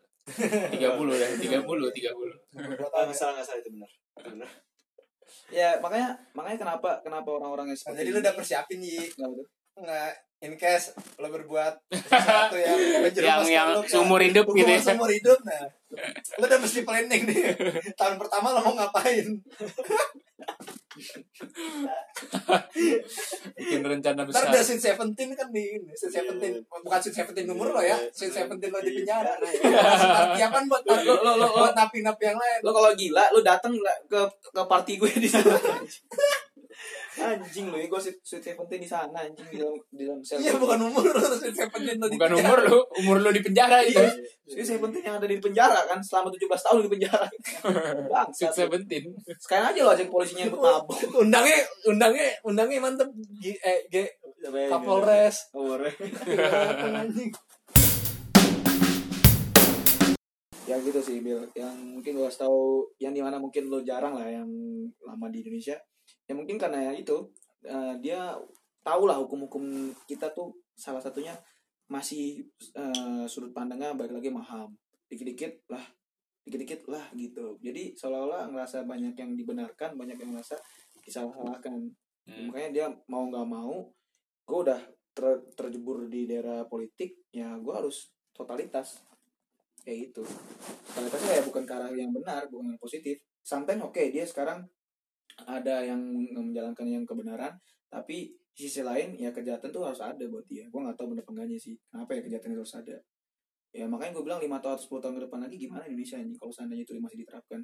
tiga puluh dah [LAUGHS] tiga puluh tiga puluh. Ah, nggak salah nggak salah itu benar Itu benar. Ya makanya makanya kenapa kenapa orang-orang yang Nah, seperti jadi lu udah persiapin Yi. Kenapa tuh? nggak in case lo berbuat sesuatu yang [LAUGHS] menjerumuskan yang lo seumur hidup gitu ya. seumur hidup nah. Lo udah mesti planning nih [LAUGHS] tahun pertama lo mau ngapain bikin rencana besar. udah sin seventeen kan di ini sin seventeen. Bukan sin seventeen umur lo ya sin seventeen lo di penjara. Persiapan buat Lo- lo- lo- lo- buat napi-napi yang lain. Lo kalau gila lu datang ke ke party gue di sana [LAUGHS] anjing lu gue sweet sweet seventeen di sana anjing di dalam di dalam sel. Iya bukan umur lo sin seventeen lo di bukan umur lu umur lu di penjara itu. Sweet seventeen yang ada di penjara kan selama 17 tahun di penjara. [LAUGHS] Sweet bangsat Seventeen. Sekarang aja lo ajak polisinya yang mabuk [LAUGHS] undangnya undangnya undangnya mantep G, eh, G? Kapolres Re. anjing ya gitu sih Bill. Yang mungkin gue tahu yang di mana mungkin lo jarang lah yang lama di Indonesia ya mungkin karena ya itu eh, dia tahu lah hukum-hukum kita tuh salah satunya masih eh, sudut pandangnya balik lagi maham dikit-dikit lah dikit-dikit lah gitu. Jadi seolah-olah ngerasa banyak yang dibenarkan banyak yang ngerasa disalah-salahkan Hmm. makanya dia mau nggak mau gue udah ter- terjebur di daerah politik ya gue harus totalitas. Kayak gitu. Totalitasnya ya bukan ke arah yang benar bukan yang positif. Sometimes oke dia sekarang ada yang menjalankan yang kebenaran tapi sisi lain ya kejahatan tuh harus ada buat dia. Gue nggak tahu bener enggaknya sih. Kenapa ya kejahatan itu harus ada? Ya makanya gue bilang lima tahun atau 10 tahun ke depan lagi gimana Indonesia ini kalau seandainya itu masih diterapkan.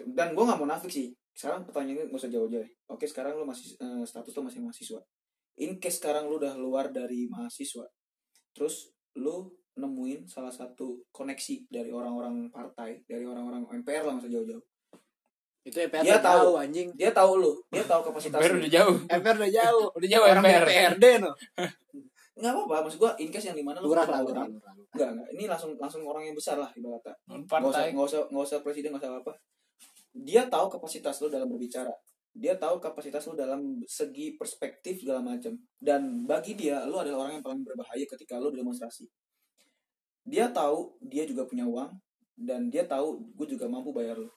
Dan gue nggak mau nafik sih. Sekarang pertanyaannya nggak usah jauh-jauh ya. oke sekarang lu masih eh, status lu masih mahasiswa. In case sekarang lu udah luar dari mahasiswa terus lu nemuin salah satu koneksi dari orang-orang partai dari orang-orang MPR lah nggak usah jauh-jauh itu MPR Dia tahu. jauh anjing dia tahu lu dia tahu kapasitas MPR lu udah jauh MPR udah jauh [LAUGHS] udah jauh orang MPR DPRD no nggak apa-apa maksud gua in case yang di mana lu lurah tahu lurah orang. lurah Nggak, nggak. Ini langsung langsung orang yang besar lah ibaratnya. non Nggak usah, partai nggak usah, usah presiden, nggak usah apa. Dia tahu kapasitas lu dalam berbicara. Dia tahu kapasitas lu dalam segi perspektif segala macam. Dan bagi dia, lu adalah orang yang paling berbahaya ketika lu demonstrasi. Dia tahu dia juga punya uang dan dia tahu gue juga mampu bayar lu.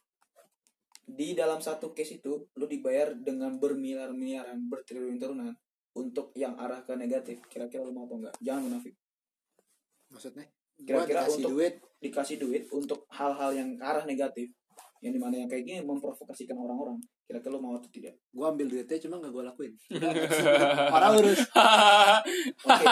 Di dalam satu case itu, lu dibayar dengan bermiliar-miliaran, bertriliun-triliunan untuk yang arah ke negatif. Kira-kira lu mau apa enggak? Jangan munafik. maksudnya? Kira-kira Gua dikasih untuk- duit. dikasih duit untuk hal-hal yang ke arah negatif yang di mana yang kayak gini memprovokasikan orang-orang. Kira-kira lo mau atau tidak? Gue ambil duitnya cuma gak gue lakuin. [LAUGHS] Orang urus. Oke.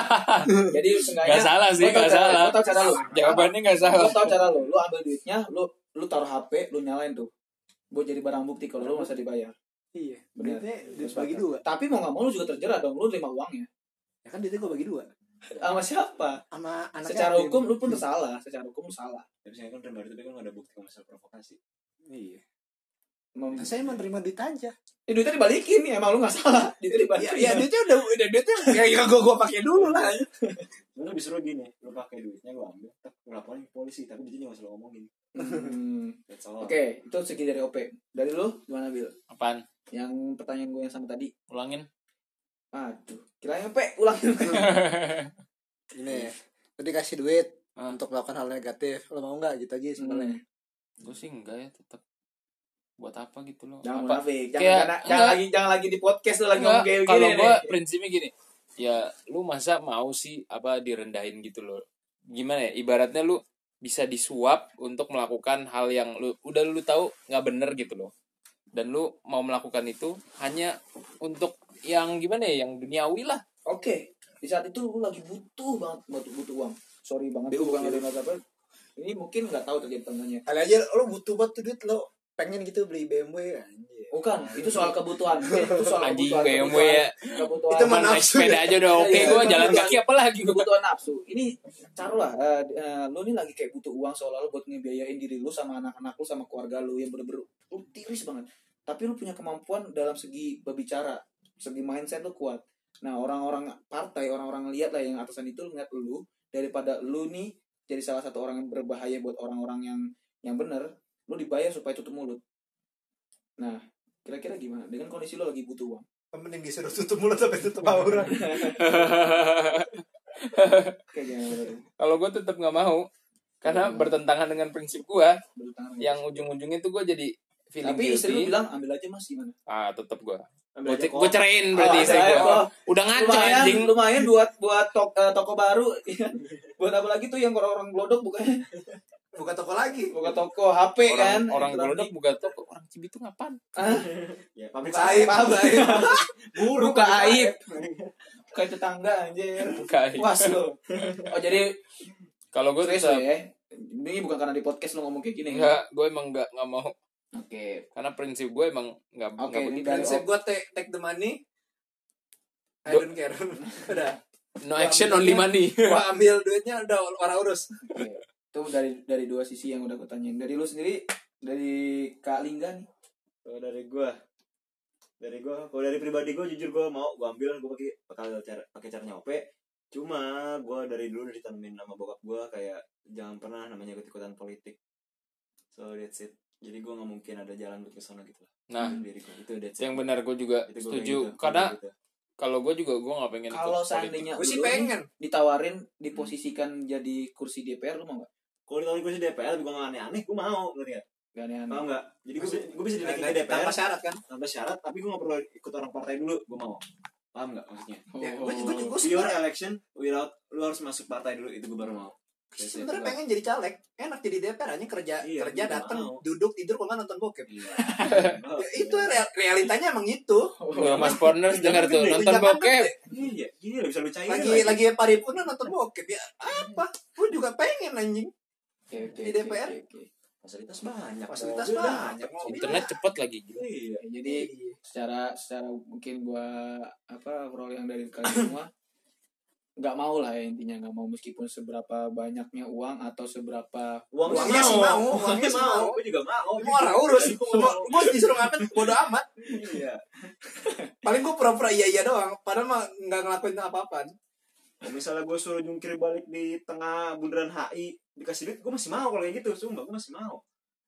Jadi [LAUGHS] seenggaknya Gak salah sih, gak salah. lo tau cara lo jawabannya nggak lo salah tau cara lo lo ambil duitnya lo lo taruh HP lo nyalain tuh buat jadi barang bukti kalau lo masa dibayar. Iya. Duitnya duit bagi dua. Tapi mau nggak mau lo juga terjerat dong. Lo terima uangnya ya. Kan duitnya gue bagi dua. Sama siapa? Sama anak secara hukum lo pun salah secara hukum lo salah. Tapi saya kan terima tapi kan nggak ada bukti kalau masalah provokasi. iya. Mem- Nah, saya emang terima duit aja. Eh, duitnya dibalikin nih. Emang lo nggak salah. [LAUGHS] Duitnya ya, dibalikin. ya duitnya udah udah duitnya ya, ya gue gue pakai dulu lah. Lu lebih seru gini, lu pakai duitnya lu ambil, tak lu laporin ke polisi, tapi duitnya nggak usah lu ngomongin. Hmm. Oke, itu segi dari OP. Dari lu gimana Bil? apaan Yang pertanyaan gue yang sama tadi. ulangin Aduh, kirain P ulangin. [LAUGHS] ini lu dikasih duit Ah. untuk melakukan hal negatif lo mau nggak gitu aja sebenarnya gue sih enggak ya tetap buat apa gitu loh Jangan apa munafik. Jangan, Kayak- jangan, jangan enggak. lagi jangan lagi di podcast lu lagi Enggak, ngomong kayak kalau gini gue nih. prinsipnya gini ya lu masa mau sih apa direndahin gitu loh gimana ya ibaratnya lu bisa disuap untuk melakukan hal yang lu udah lu tahu nggak bener gitu loh. Dan lu mau melakukan itu hanya untuk yang gimana ya yang duniawi lah. Oke, di saat itu lu lagi butuh banget butuh, butuh uang. Sorry banget. Itu bukan ada apa? Ini mungkin nggak tahu terjadi tengahnya. kali aja lo butuh banget tuh duit lo pengen gitu beli BMW anjir Bukan, itu soal kebutuhan. [LAUGHS] Itu soal anjing kebutuhan. BMW kebutuhan, ya Kebutuhan. Itu mana- nafsu sepeda ya? aja udah oke Iya, gue iya. jalan kaki apa lagi gua? kebutuhan nafsu ini taruhlah eh, eh, lu nih lagi kayak butuh uang seolah-olah buat ngebiayain diri lu sama anak-anak lu sama keluarga lu yang bener-bener lu tiris banget tapi lu punya kemampuan dalam segi berbicara segi mindset lu kuat nah orang-orang partai orang-orang lihat lah yang atasan itu ngeliat lu daripada lu nih jadi salah satu orang yang berbahaya buat orang-orang yang yang bener lu dibayar supaya tutup mulut. Nah kira-kira gimana? Dengan kondisi lu lagi butuh uang. Mending disuruh tutup mulut sampai tutup aurat. [LAUGHS] Kalau gue tetap nggak mau karena bertentangan dengan prinsip gua Bertentangan. yang ujung-ujungnya tuh gua jadi feeling tapi istri lu bilang ambil aja mas gimana? Ah aja gue kok. ceraiin berarti Oh, istri oh, udah ngaco lumayan anjing. lumayan buat buat tok- eh, toko baru. [LAUGHS] Buat apa lagi tuh yang orang-orang glodok bukannya buka toko lagi. Buka toko HP kan? orang orang Berarti- gelodok buka toko. orang cibitung apaan? Ah, [LAUGHS] Ya, pabrik aib buka aib [LAUGHS] buru buka aib. buka tetangga anjir. Buka aib. puas lo [LAUGHS] oh jadi kalau gue lo ya? Ini bukan karena di podcast lo ngomong kayak gini. Ya? enggak gue emang enggak nggak mau. Oke. Karena prinsip gue emang nggak Oke, dari prinsip gue take, take the money. I Do- don't care. Udah. No action only money. Gua ambil duitnya udah orang urus. Itu dari dari dua sisi yang udah gue tanyain. Dari lu sendiri dari Kak Lingga nih. Kalau dari gua dari gua kalau dari pribadi gua jujur gua mau gua ambil gua pakai bakal cara pakai caranya OP cuma gua dari dulu udah ditanemin nama bokap gua kayak jangan pernah namanya ikut ikutan politik. So that's it. Jadi gua nggak mungkin ada jalan buat ke sana gitu lah. Nah Dari diri gua. Itu that's it. yang benar gue juga Itu gua setuju. gitu, karena gitu. kalau gue juga gue nggak pengen kalau seandainya gue sih pengen. ditawarin diposisikan jadi kursi DPR lu mau gak? Kalau ditawarin kursi DPR tapi gua nggak aneh-aneh gua mau ngerti nggak? Gak aneh-aneh. mau nggak? Jadi gua, Maksud- gua bisa dinaikin ke DPR tanpa syarat kan? tanpa syarat tapi gua nggak perlu ikut orang partai dulu gua mau. Paham nggak maksudnya? Ya Oh. gue gue gue pure election without lu harus masuk partai dulu itu gua baru mau. It. sebenarnya pengen jadi caleg enak jadi DPR hanya kerja Iya, kerja gua datang mau. duduk tidur kalau nonton bokep. Iya. [LAUGHS] ya, itu real- realitanya emang itu. Tuh, Mas Porners dengar tuh nonton Jangan bokep. Iya, gini lah bisa lu lagi lagi paripurna nonton bokep ya apa? Gue juga pengen anjing Oke, oke, Di DPR. oke, oke. Fasilitas banyak. fasilitas mobil banyak mobil internet cepet lagi gitu Iya. Ya, jadi secara secara mungkin gua apa overall yang dari kalian [COUGHS] semua nggak mau lah ya intinya nggak mau meskipun seberapa banyaknya uang atau seberapa Uang Uangnya sih sih mau, mau, uangnya uangnya sih mau. mau. Gue juga mau. mau orang urus gue disuruh ngapain bodo amat Iya. paling gue pura-pura iya iya doang padahal mah nggak ngelakuin apa-apaan Kalau misalnya gue suruh jungkir balik di tengah bundaran HI dikasih duit, gue masih mau kalau kayak gitu. Sumpah, gue masih mau.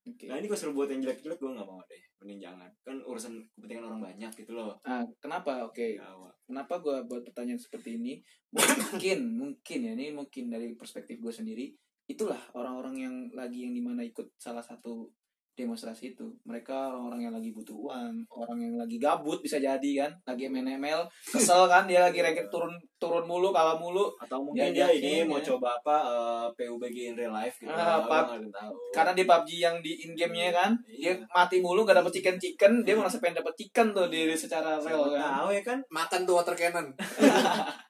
Oke. Nah ini gue suruh buat yang jelek-jelek, gue gak mau deh. Mending jangan. Kan urusan kepentingan orang banyak gitu loh. Nah, kenapa? Oke. Jawa. Kenapa gue buat pertanyaan seperti ini? Mungkin, mungkin ya, ini mungkin dari perspektif gue sendiri. Itulah orang-orang yang lagi yang di mana ikut salah satu demonstrasi itu. Mereka orang-orang yang lagi butuh uang, orang yang lagi gabut bisa jadi kan, lagi main ML, kesel [LAUGHS] kan dia lagi ranking turun turun mulu, kalah mulu. Atau mungkin Ya, dia ini mau ya. coba apa eh, PUBG in real life gitu. Ah, tahu. Karena di PUBG yang di in game-nya kan, dia Iya. mati mulu gak dapet chicken chicken, dia merasa pengen dapet chicken tuh di secara real Siapa kan. tahu ya kan makan tuh water cannon [LAUGHS]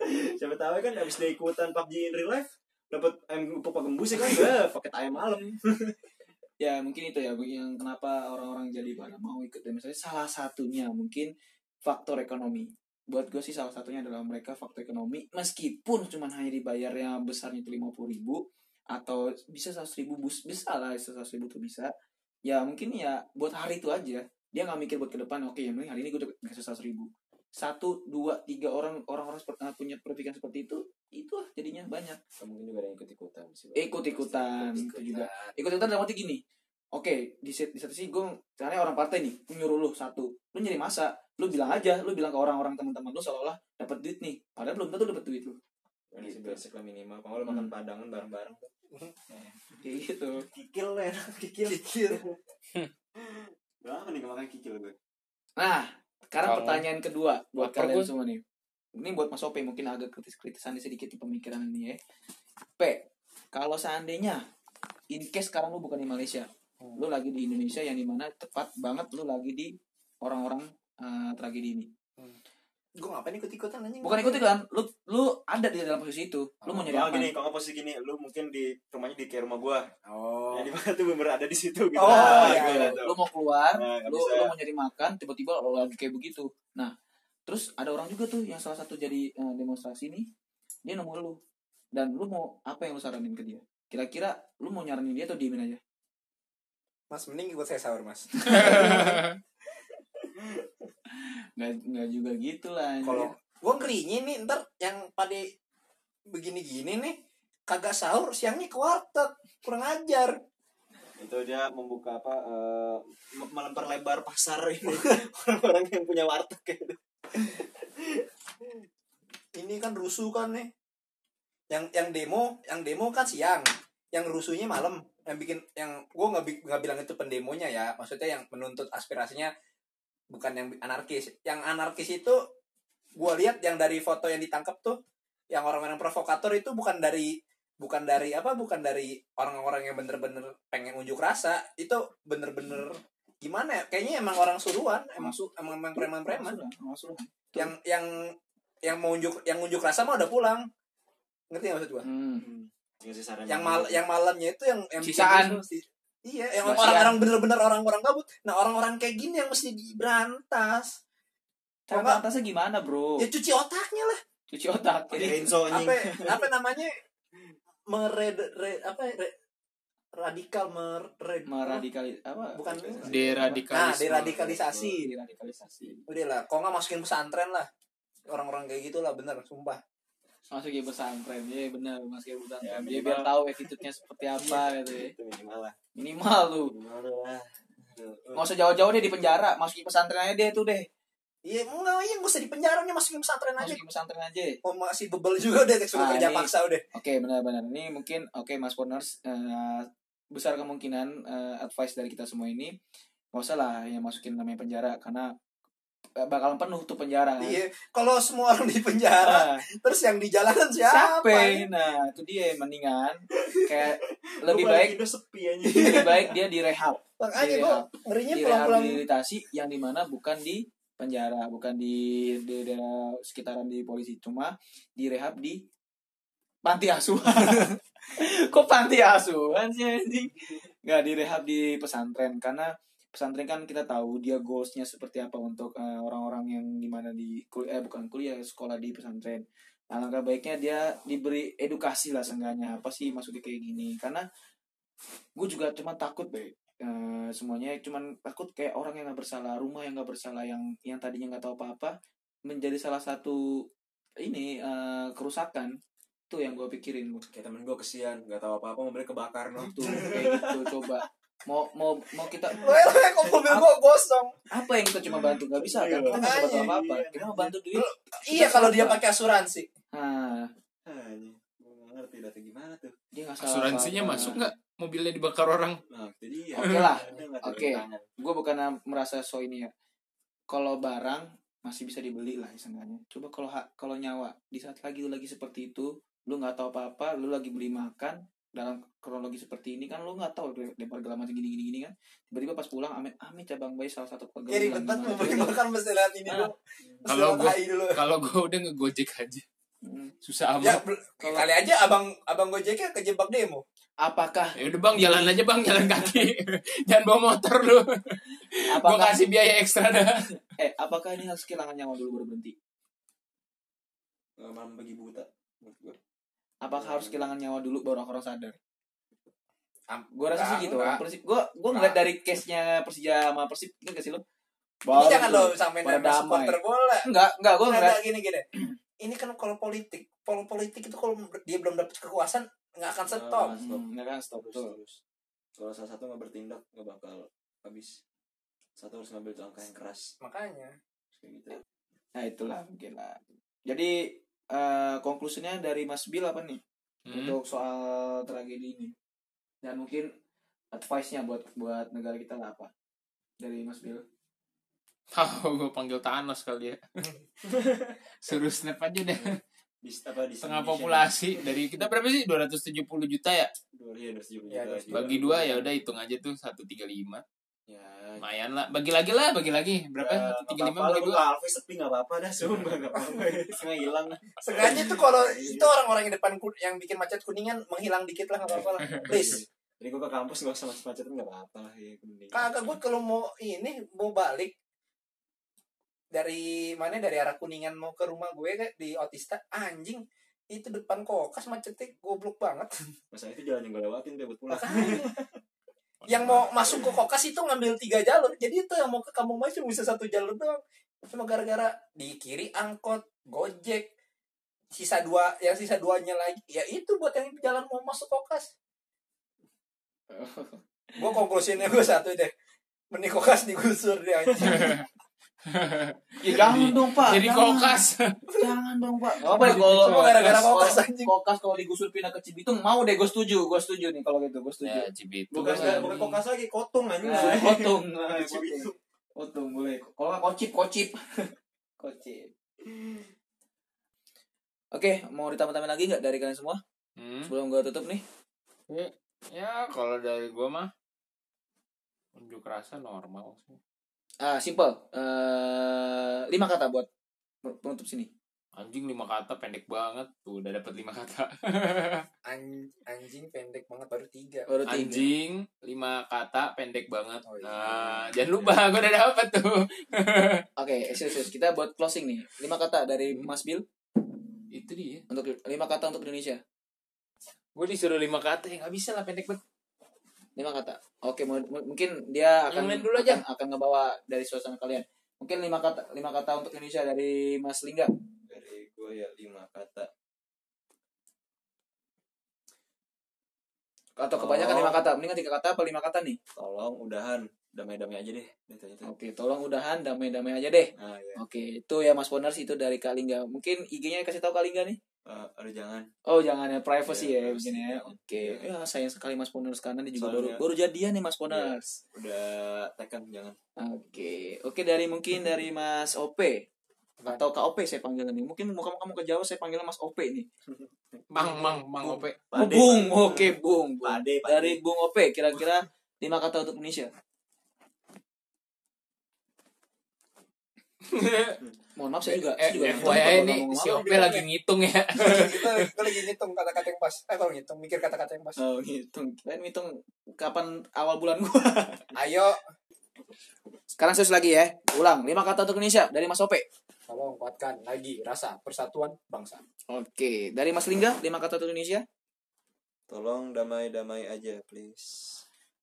[LAUGHS] siapa tahu ya kan abis dia ikutan PUBG in real life dapat ayam pupa gembus ya kan paket ayam malam ya mungkin itu ya yang kenapa orang-orang jadi pada mau ikut. Demonstrasi salah satunya mungkin faktor ekonomi. Buat gue sih salah satunya adalah mereka faktor ekonomi. Meskipun cuma hanya dibayarnya besarnya itu lima puluh ribu atau bisa seratus ribu bus bisa lah seratus ribu tuh bisa. Ya mungkin ya buat hari itu aja. Dia nggak mikir buat ke depan oke yang penting hari ini gue kasih seratus ribu satu dua tiga orang orang-orang seperti punya berpikiran seperti itu itu lah jadinya banyak. Mungkin juga ada yang ikut ikutan sih ikut ikutan itu juga. Ikut ikutan dalam arti gini oke di, set- di satu sisi gue caranya orang partai nih nyuruh lu satu lu nyari masa lu bilang aja lu bilang ke orang-orang teman-teman lu seolah-olah dapat duit nih padahal belum tentu dapat duit lu. Basic basic lah minimal kalau lu makan padangan bareng-bareng. Tuh [LAUGHS] kayak gitu. Kikil lah enak kikil. Kikil. Berapa nih makan kikil gue? Nah sekarang Kalau- pertanyaan kedua buat Lapar kalian semua nih. Ini buat Mas Ope mungkin agak kritis-kritisan di sedikit di pemikiran ini ya. P kalau seandainya in case sekarang lu bukan di Malaysia lu lagi di Indonesia yang di mana tepat banget lu lagi di orang-orang eh, tragedi ini gue ngapain ikut ikutan anjing? Bukan ikut kan lu lu ada di dalam posisi itu. Lu mau nyari Ya apa? gini, kalau posisi gini, lu mungkin di rumahnya di kayak rumah gua. oh. Ya di mana tuh bener ada di situ gitu. Oh, Nah, iya, iya. lu mau keluar Nah, lu bisa. lu mau nyari makan tiba-tiba lu lagi kayak begitu. Nah terus ada orang juga tuh yang salah satu jadi eh, demonstrasi nih. Dia nemu lu. Dan lu mau apa yang lu saranin ke dia? Kira-kira lu mau nyaranin dia atau diemin aja? Mas mending ikut saya sahur mas [LAUGHS] [LAUGHS] nggak nggak juga gitu lah kalau gue ngerinya nih ntar yang pada begini-gini nih kagak sahur siangnya ke warteg kurang ajar. Itu dia membuka apa eh, me- melempar lebar pasar ini. [LAUGHS] Orang-orang yang punya warteg gitu. ini kan rusuh kan nih. Yang yang demo yang demo kan siang. Yang rusuhnya malam. Yang bikin yang gue nggak nggak bilang itu pendemonya ya. Maksudnya yang menuntut aspirasinya bukan yang anarkis. Yang anarkis itu gue lihat yang dari foto yang ditangkap tuh yang orang-orang provokator itu bukan dari bukan dari apa bukan dari orang-orang yang bener-bener pengen unjuk rasa. Itu bener-bener gimana ya? Kayaknya emang orang suruhan emang su emang, emang preman-preman. Yang yang yang mau unjuk yang unjuk rasa mah udah pulang. Ngerti nggak maksud gua? Hmm. Saran yang mal yang malamnya itu yang yang Sisaan. Iya yang orang-orang bener-bener orang-orang gabut nah orang-orang kayak gini yang mesti diberantas Cara pantasnya gimana, Bro? ya cuci otaknya lah Cuci otak. Anjing. apa apa namanya mered re, apa ya, re- radikal mer re- Meradikali apa? bukan nah Deradikalisme. deradikalisasi Deradikalisasi. udah lah kok nggak masukin pesantren lah orang-orang kayak gitu lah bener sumpah Masuk ya pesantren. Iya benar, masuk ya pesantren. Ya, biar tahu attitude-nya seperti apa gitu ya. Itu minimal lah. Minimal tuh. Minimal lah. Nggak usah jauh-jauh deh di penjara, masukin pesantren aja deh tuh deh. iya enggak iya nggak usah di penjara nih masukin pesantren aja Masukin pesantren aja. oh masih bebel juga udah suruh Ah, kerja ini- paksa udah Oke, benar-benar. Ini mungkin oke Mas Poners eh, besar kemungkinan eh, advice dari kita semua ini nggak usah lah yang masukin namanya penjara karena bakalan penuh tuh penjara. iya kalau semua orang di penjara Ah, terus yang di jalanan siapa, capek. Nah, itu dia mendingan kayak [LAUGHS] lebih baik sepi aja. [LAUGHS] lebih baik dia direhab, makanya gua ngerinya pulang-pulang direhabilitasi yang di mana bukan di penjara, bukan di di daerah sekitaran di polisi, cuma direhab di panti asuhan. [LAUGHS] Kok panti asuhan sih anjing? Nggak direhab di pesantren karena pesantren kan kita tahu dia goalsnya seperti apa untuk eh, orang-orang yang di mana di kul- eh bukan kuliah sekolah di pesantren. Nah, Alangkah baiknya dia diberi edukasi lah seenggaknya apa sih masuknya kayak gini karena gue juga cuma takut baik semuanya cuman takut kayak orang yang nggak bersalah rumah yang nggak bersalah yang yang tadinya nggak tahu apa-apa menjadi salah satu ini eh, kerusakan tuh yang gue pikirin. Kayak temen gue kesian, gak tahu apa-apa, mobilnya kebakar no. tuh kayak gitu coba mau mau mau kita [LAUGHS] kok mobil gua gosong apa yang kita cuma bantu nggak bisa kan kita nggak bantu apa apa kita mau bantu duit iya kalau dia pakai asuransi Ah, ini. Gue gak ngerti data gimana tuh. dia nggak salah Asuransinya masuk nggak? Mobilnya dibakar orang. Nah, dia. Oke lah. Nggak tahu Oke. tangan. gue bukan merasa so ini ya kalau barang masih bisa dibeli lah istilahnya coba kalau kalau nyawa di saat lagi lu lagi seperti itu lu nggak tahu apa apa lu lagi beli makan dalam kronologi seperti ini kan lu nggak tahu lempar segala macam gini gini gini kan tiba-tiba pas pulang amit amit cabang bayi salah satu ya pegawai ribet banget mau makan mesti lihat ini Ah. dulu Kalau dulu Kalau gue udah ngegojek aja. Hmm. Susah ya amat. bel- kali aja abang abang gojeknya kejebak demo apakah Ya udah bang jalan aja bang jalan kaki. [LAUGHS] Jangan bawa motor lu. Gue apakah kasih biaya ekstra dah. [LAUGHS] eh apakah ini harus kehilangan nyawa dulu baru berhenti Nggak malam bagi buta. Apakah harus kehilangan nyawa dulu baru orang sadar Am- gue rasa sih gitu. Persib gue gue ngeliat dari case nya Persija sama Persib ini gak sih lo ini jangan lo sampai damai. supporter bola enggak enggak gue Enggak gini gini [CLEARS THROAT] ini kan kalau politik kalau politik itu kalau dia belum dapat kekuasaan nggak akan stop Ah, stop. Hmm, ya kan stop Terus, tuh. terus. Kalau salah satu nggak bertindak nggak bakal habis. Satu harus ngambil langkah yang keras. makanya Kayak gitu. Nah itulah mungkin lah. Jadi eh, konklusinya dari Mas Bill apa nih Hmm. untuk soal tragedi ini? Dan mungkin advice-nya buat buat negara kita lah apa? Dari Mas Bill. Oh, gue panggil Thanos kali ya. [LAUGHS] Suruh snap aja deh. Di apa di Setengah populasi dari kita berapa sih? 270 juta ya. Dua iya dua tujuh Ya, juta. 270. Bagi dua ya udah hitung aja tuh 135. Ya. Lumayan lah. Bagi lagi lah, bagi lagi. Berapa? 135 bagi dua. Alves sepi nggak apa-apa dah, sumpah nggak [LAUGHS] apa-apa. Hilang. sengaja tuh kalau itu orang-orang yang depan yang bikin macet kuningan menghilang dikit lah nggak apa-apa lah [LAUGHS] please Jadi gue ke kampus nggak usah macet-macetan nggak apa-apa lah ya. mending. kagak gue kalau mau ini mau balik dari mana dari arah kuningan mau ke rumah gue kayak di Otista anjing itu depan kokas macetnya goblok banget Masa itu jalan yang gue lewatin tuh buat pulang. [LAUGHS] Yang mau masuk ke kokas itu ngambil tiga jalur. Jadi itu yang mau ke kampung Maju cuma bisa satu jalur doang. Cuma gara-gara di kiri angkot gojek sisa dua yang sisa duanya lagi ya itu buat yang jalan mau masuk kokas. Gue konklusinya gue satu deh. Mending kokas digusur deh anjing [LAUGHS] [LAUGHS] Ya jangan dong pak. Jadi jangan. kokas. [LAUGHS] Jangan dong pak. Gak apa kalau Cuma gara-gara kokas, kalau- anjing. Kokas kalau digusur pindah ke Cibitung mau deh gue setuju, gue setuju nih kalau gitu gue setuju. ya Cibitung. bukan Bukan. bukan kokas lagi kotung anjing Nah, Kotung, [LAUGHS] nah, Cibitung. kotung boleh. Kalau nggak kocip, kocip, kocip. Oke, mau ditambah-tambah lagi nggak dari kalian semua? Hmm. Sebelum gue tutup nih. Ya kalau dari gua mah unjuk rasa normal sih. Ah, simple. Eh, lima kata buat penutup sini. Anjing lima kata pendek banget tuh udah dapat lima kata. [LAUGHS] An- anjing pendek banget baru tiga Baru tiga. Anjing lima kata pendek banget. Oh, iya. Nah, jangan lupa [LAUGHS] gua udah dapat tuh. [LAUGHS] Oke, serius, serius. kita buat closing nih. Lima kata dari Mas Bill Itu dia. untuk lima kata untuk Indonesia. Gue disuruh lima kata ya nggak bisa lah pendek banget. Lima kata. Oke, mu- mu- mungkin dia akan Yang dulu aja. akan, akan ngebawa dari suasana kalian. Mungkin lima kata lima kata untuk Indonesia dari Mas Lingga. dari gue ya lima kata Atau kebanyakan lima kata. Mendingan tiga kata apa lima kata nih? tolong udahan damai-damai aja deh itu itu Oke, tolong udahan damai-damai aja deh. nah ya Oke, itu ya Mas Boners itu dari Kak Lingga. Mungkin IG-nya kasih tahu Kak Lingga nih. Eh, aduh jangan Oh, jangan ya privacy Ya, ya begini ya. Oke. Ya, sayang sekali Mas Boners karena dia juga Soalnya- baru baru jadian nih Mas Boners. udah tekan jangan Oke. Oke dari mungkin dari Mas OP. Atau Kak OP saya panggilnya nih. Mungkin mau kamu kamu ke Jawa saya panggilnya Mas OP nih. [LAUGHS] Mang mang mang ope. Oh, Bung. Oke, Bung. Bung. Pade, pade. Dari Bung OP kira-kira lima kata untuk Indonesia. [LAUGHS] [LAUGHS] Mohon maaf saya juga, saya Eh, juga nggak tahu FYI ngomong si. Ope lagi ngitung ya. kita, kita lagi ngitung kata-kata yang pas eh kalau ngitung mikir kata-kata yang pas Oh, ngitung. Kalian ngitung kapan awal bulan gua. [LAUGHS] ayo Sekarang serius lagi ya. Ulang, lima kata untuk Indonesia dari Mas Ope. tolong kuatkan lagi rasa persatuan bangsa Oke, dari Mas Lingga, lima kata untuk Indonesia. tolong damai-damai aja please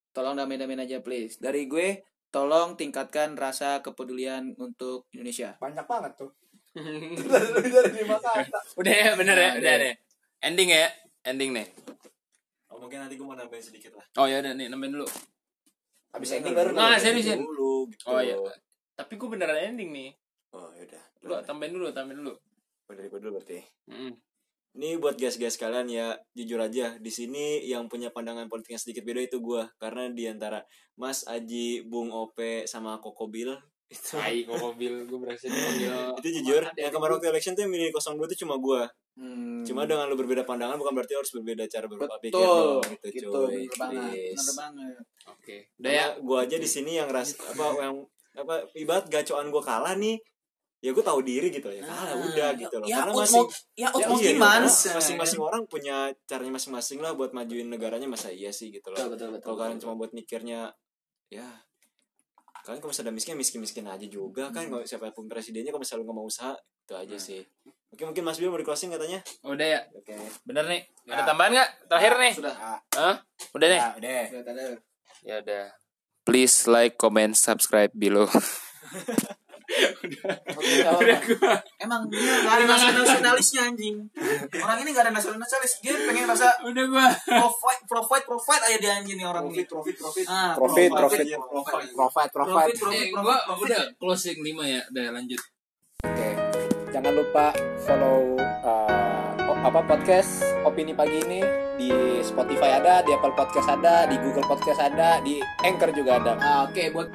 Tolong damai-damai aja please. Dari gue, tolong tingkatkan rasa kepedulian untuk Indonesia. banyak banget tuh [LAUGHS] udah ya bener ya, Nah, udah deh. Ending ya, ending nih. oh mungkin nanti gue mau nambahin sedikit lah Oh ya udah nih nambahin dulu. habis ini baru Nah, nambahin. serius, Yan. dulu gitu Oh iya. Tapi gue beneran ending nih. oh yaudah Lu tambahin dulu, tambahin dulu. Dari gue dulu berarti Mm. Ini buat guys-guys kalian ya, jujur aja di sini yang punya pandangan politiknya sedikit beda itu gua karena di antara Mas Aji, Bung Ope sama Koko Bill [LAUGHS] itu Tai kok mobil gue berhasil itu jujur yang kemarin waktu election tuh yang milih 02 itu cuma gua Hmm. cuma dengan lu berbeda pandangan bukan berarti harus berbeda cara berpikir betul. dong gitu, Gitu, cuy bener banget. Bener banget. Oke. Udah ya. Gua aja di sini yang ras apa yang apa ibarat gacoan gua kalah nih ya gue tahu diri gitu ya kalah Nah, udah gitu loh Ya, karena out masing mau, ya, out Ya, iya, gimana iya. masing-masing orang punya caranya masing-masing lah buat majuin negaranya masa iya sih gitu loh betul, betul. kalau kalian cuma buat mikirnya ya kalian kalau misalnya miskin miskin miskin aja juga kan kalau siapa pun presidennya kalau misalnya lu nggak mau usaha itu aja sih mungkin mungkin Mas Bimo mau di closing katanya Udah ya. oke Bener nih. Ya. Ada tambahan nggak? Terakhir nih. Sudah. Hah? Udah nih. Ah, udah Sudah, ada. Ya udah. Please like, comment, subscribe below. [LAUGHS] Oke, apa-apa. Emang dia gak ada nasional nasionalisnya anjing. Orang ini gak ada nasional nasionalis. Dia pengen rasa udah gua. provide, provide, provide aja dia anjing nih orang ini. profit profit Ah, Profit, profit. profit Profit, profit profit, Eh, profit, gua profit. udah closing 5 ya. Udah lanjut. Oke, jangan lupa follow o- apa podcast opini pagi ini di Spotify ada, di Apple Podcast ada, di Google Podcast ada, di Anchor juga ada. Ah, Oke, buat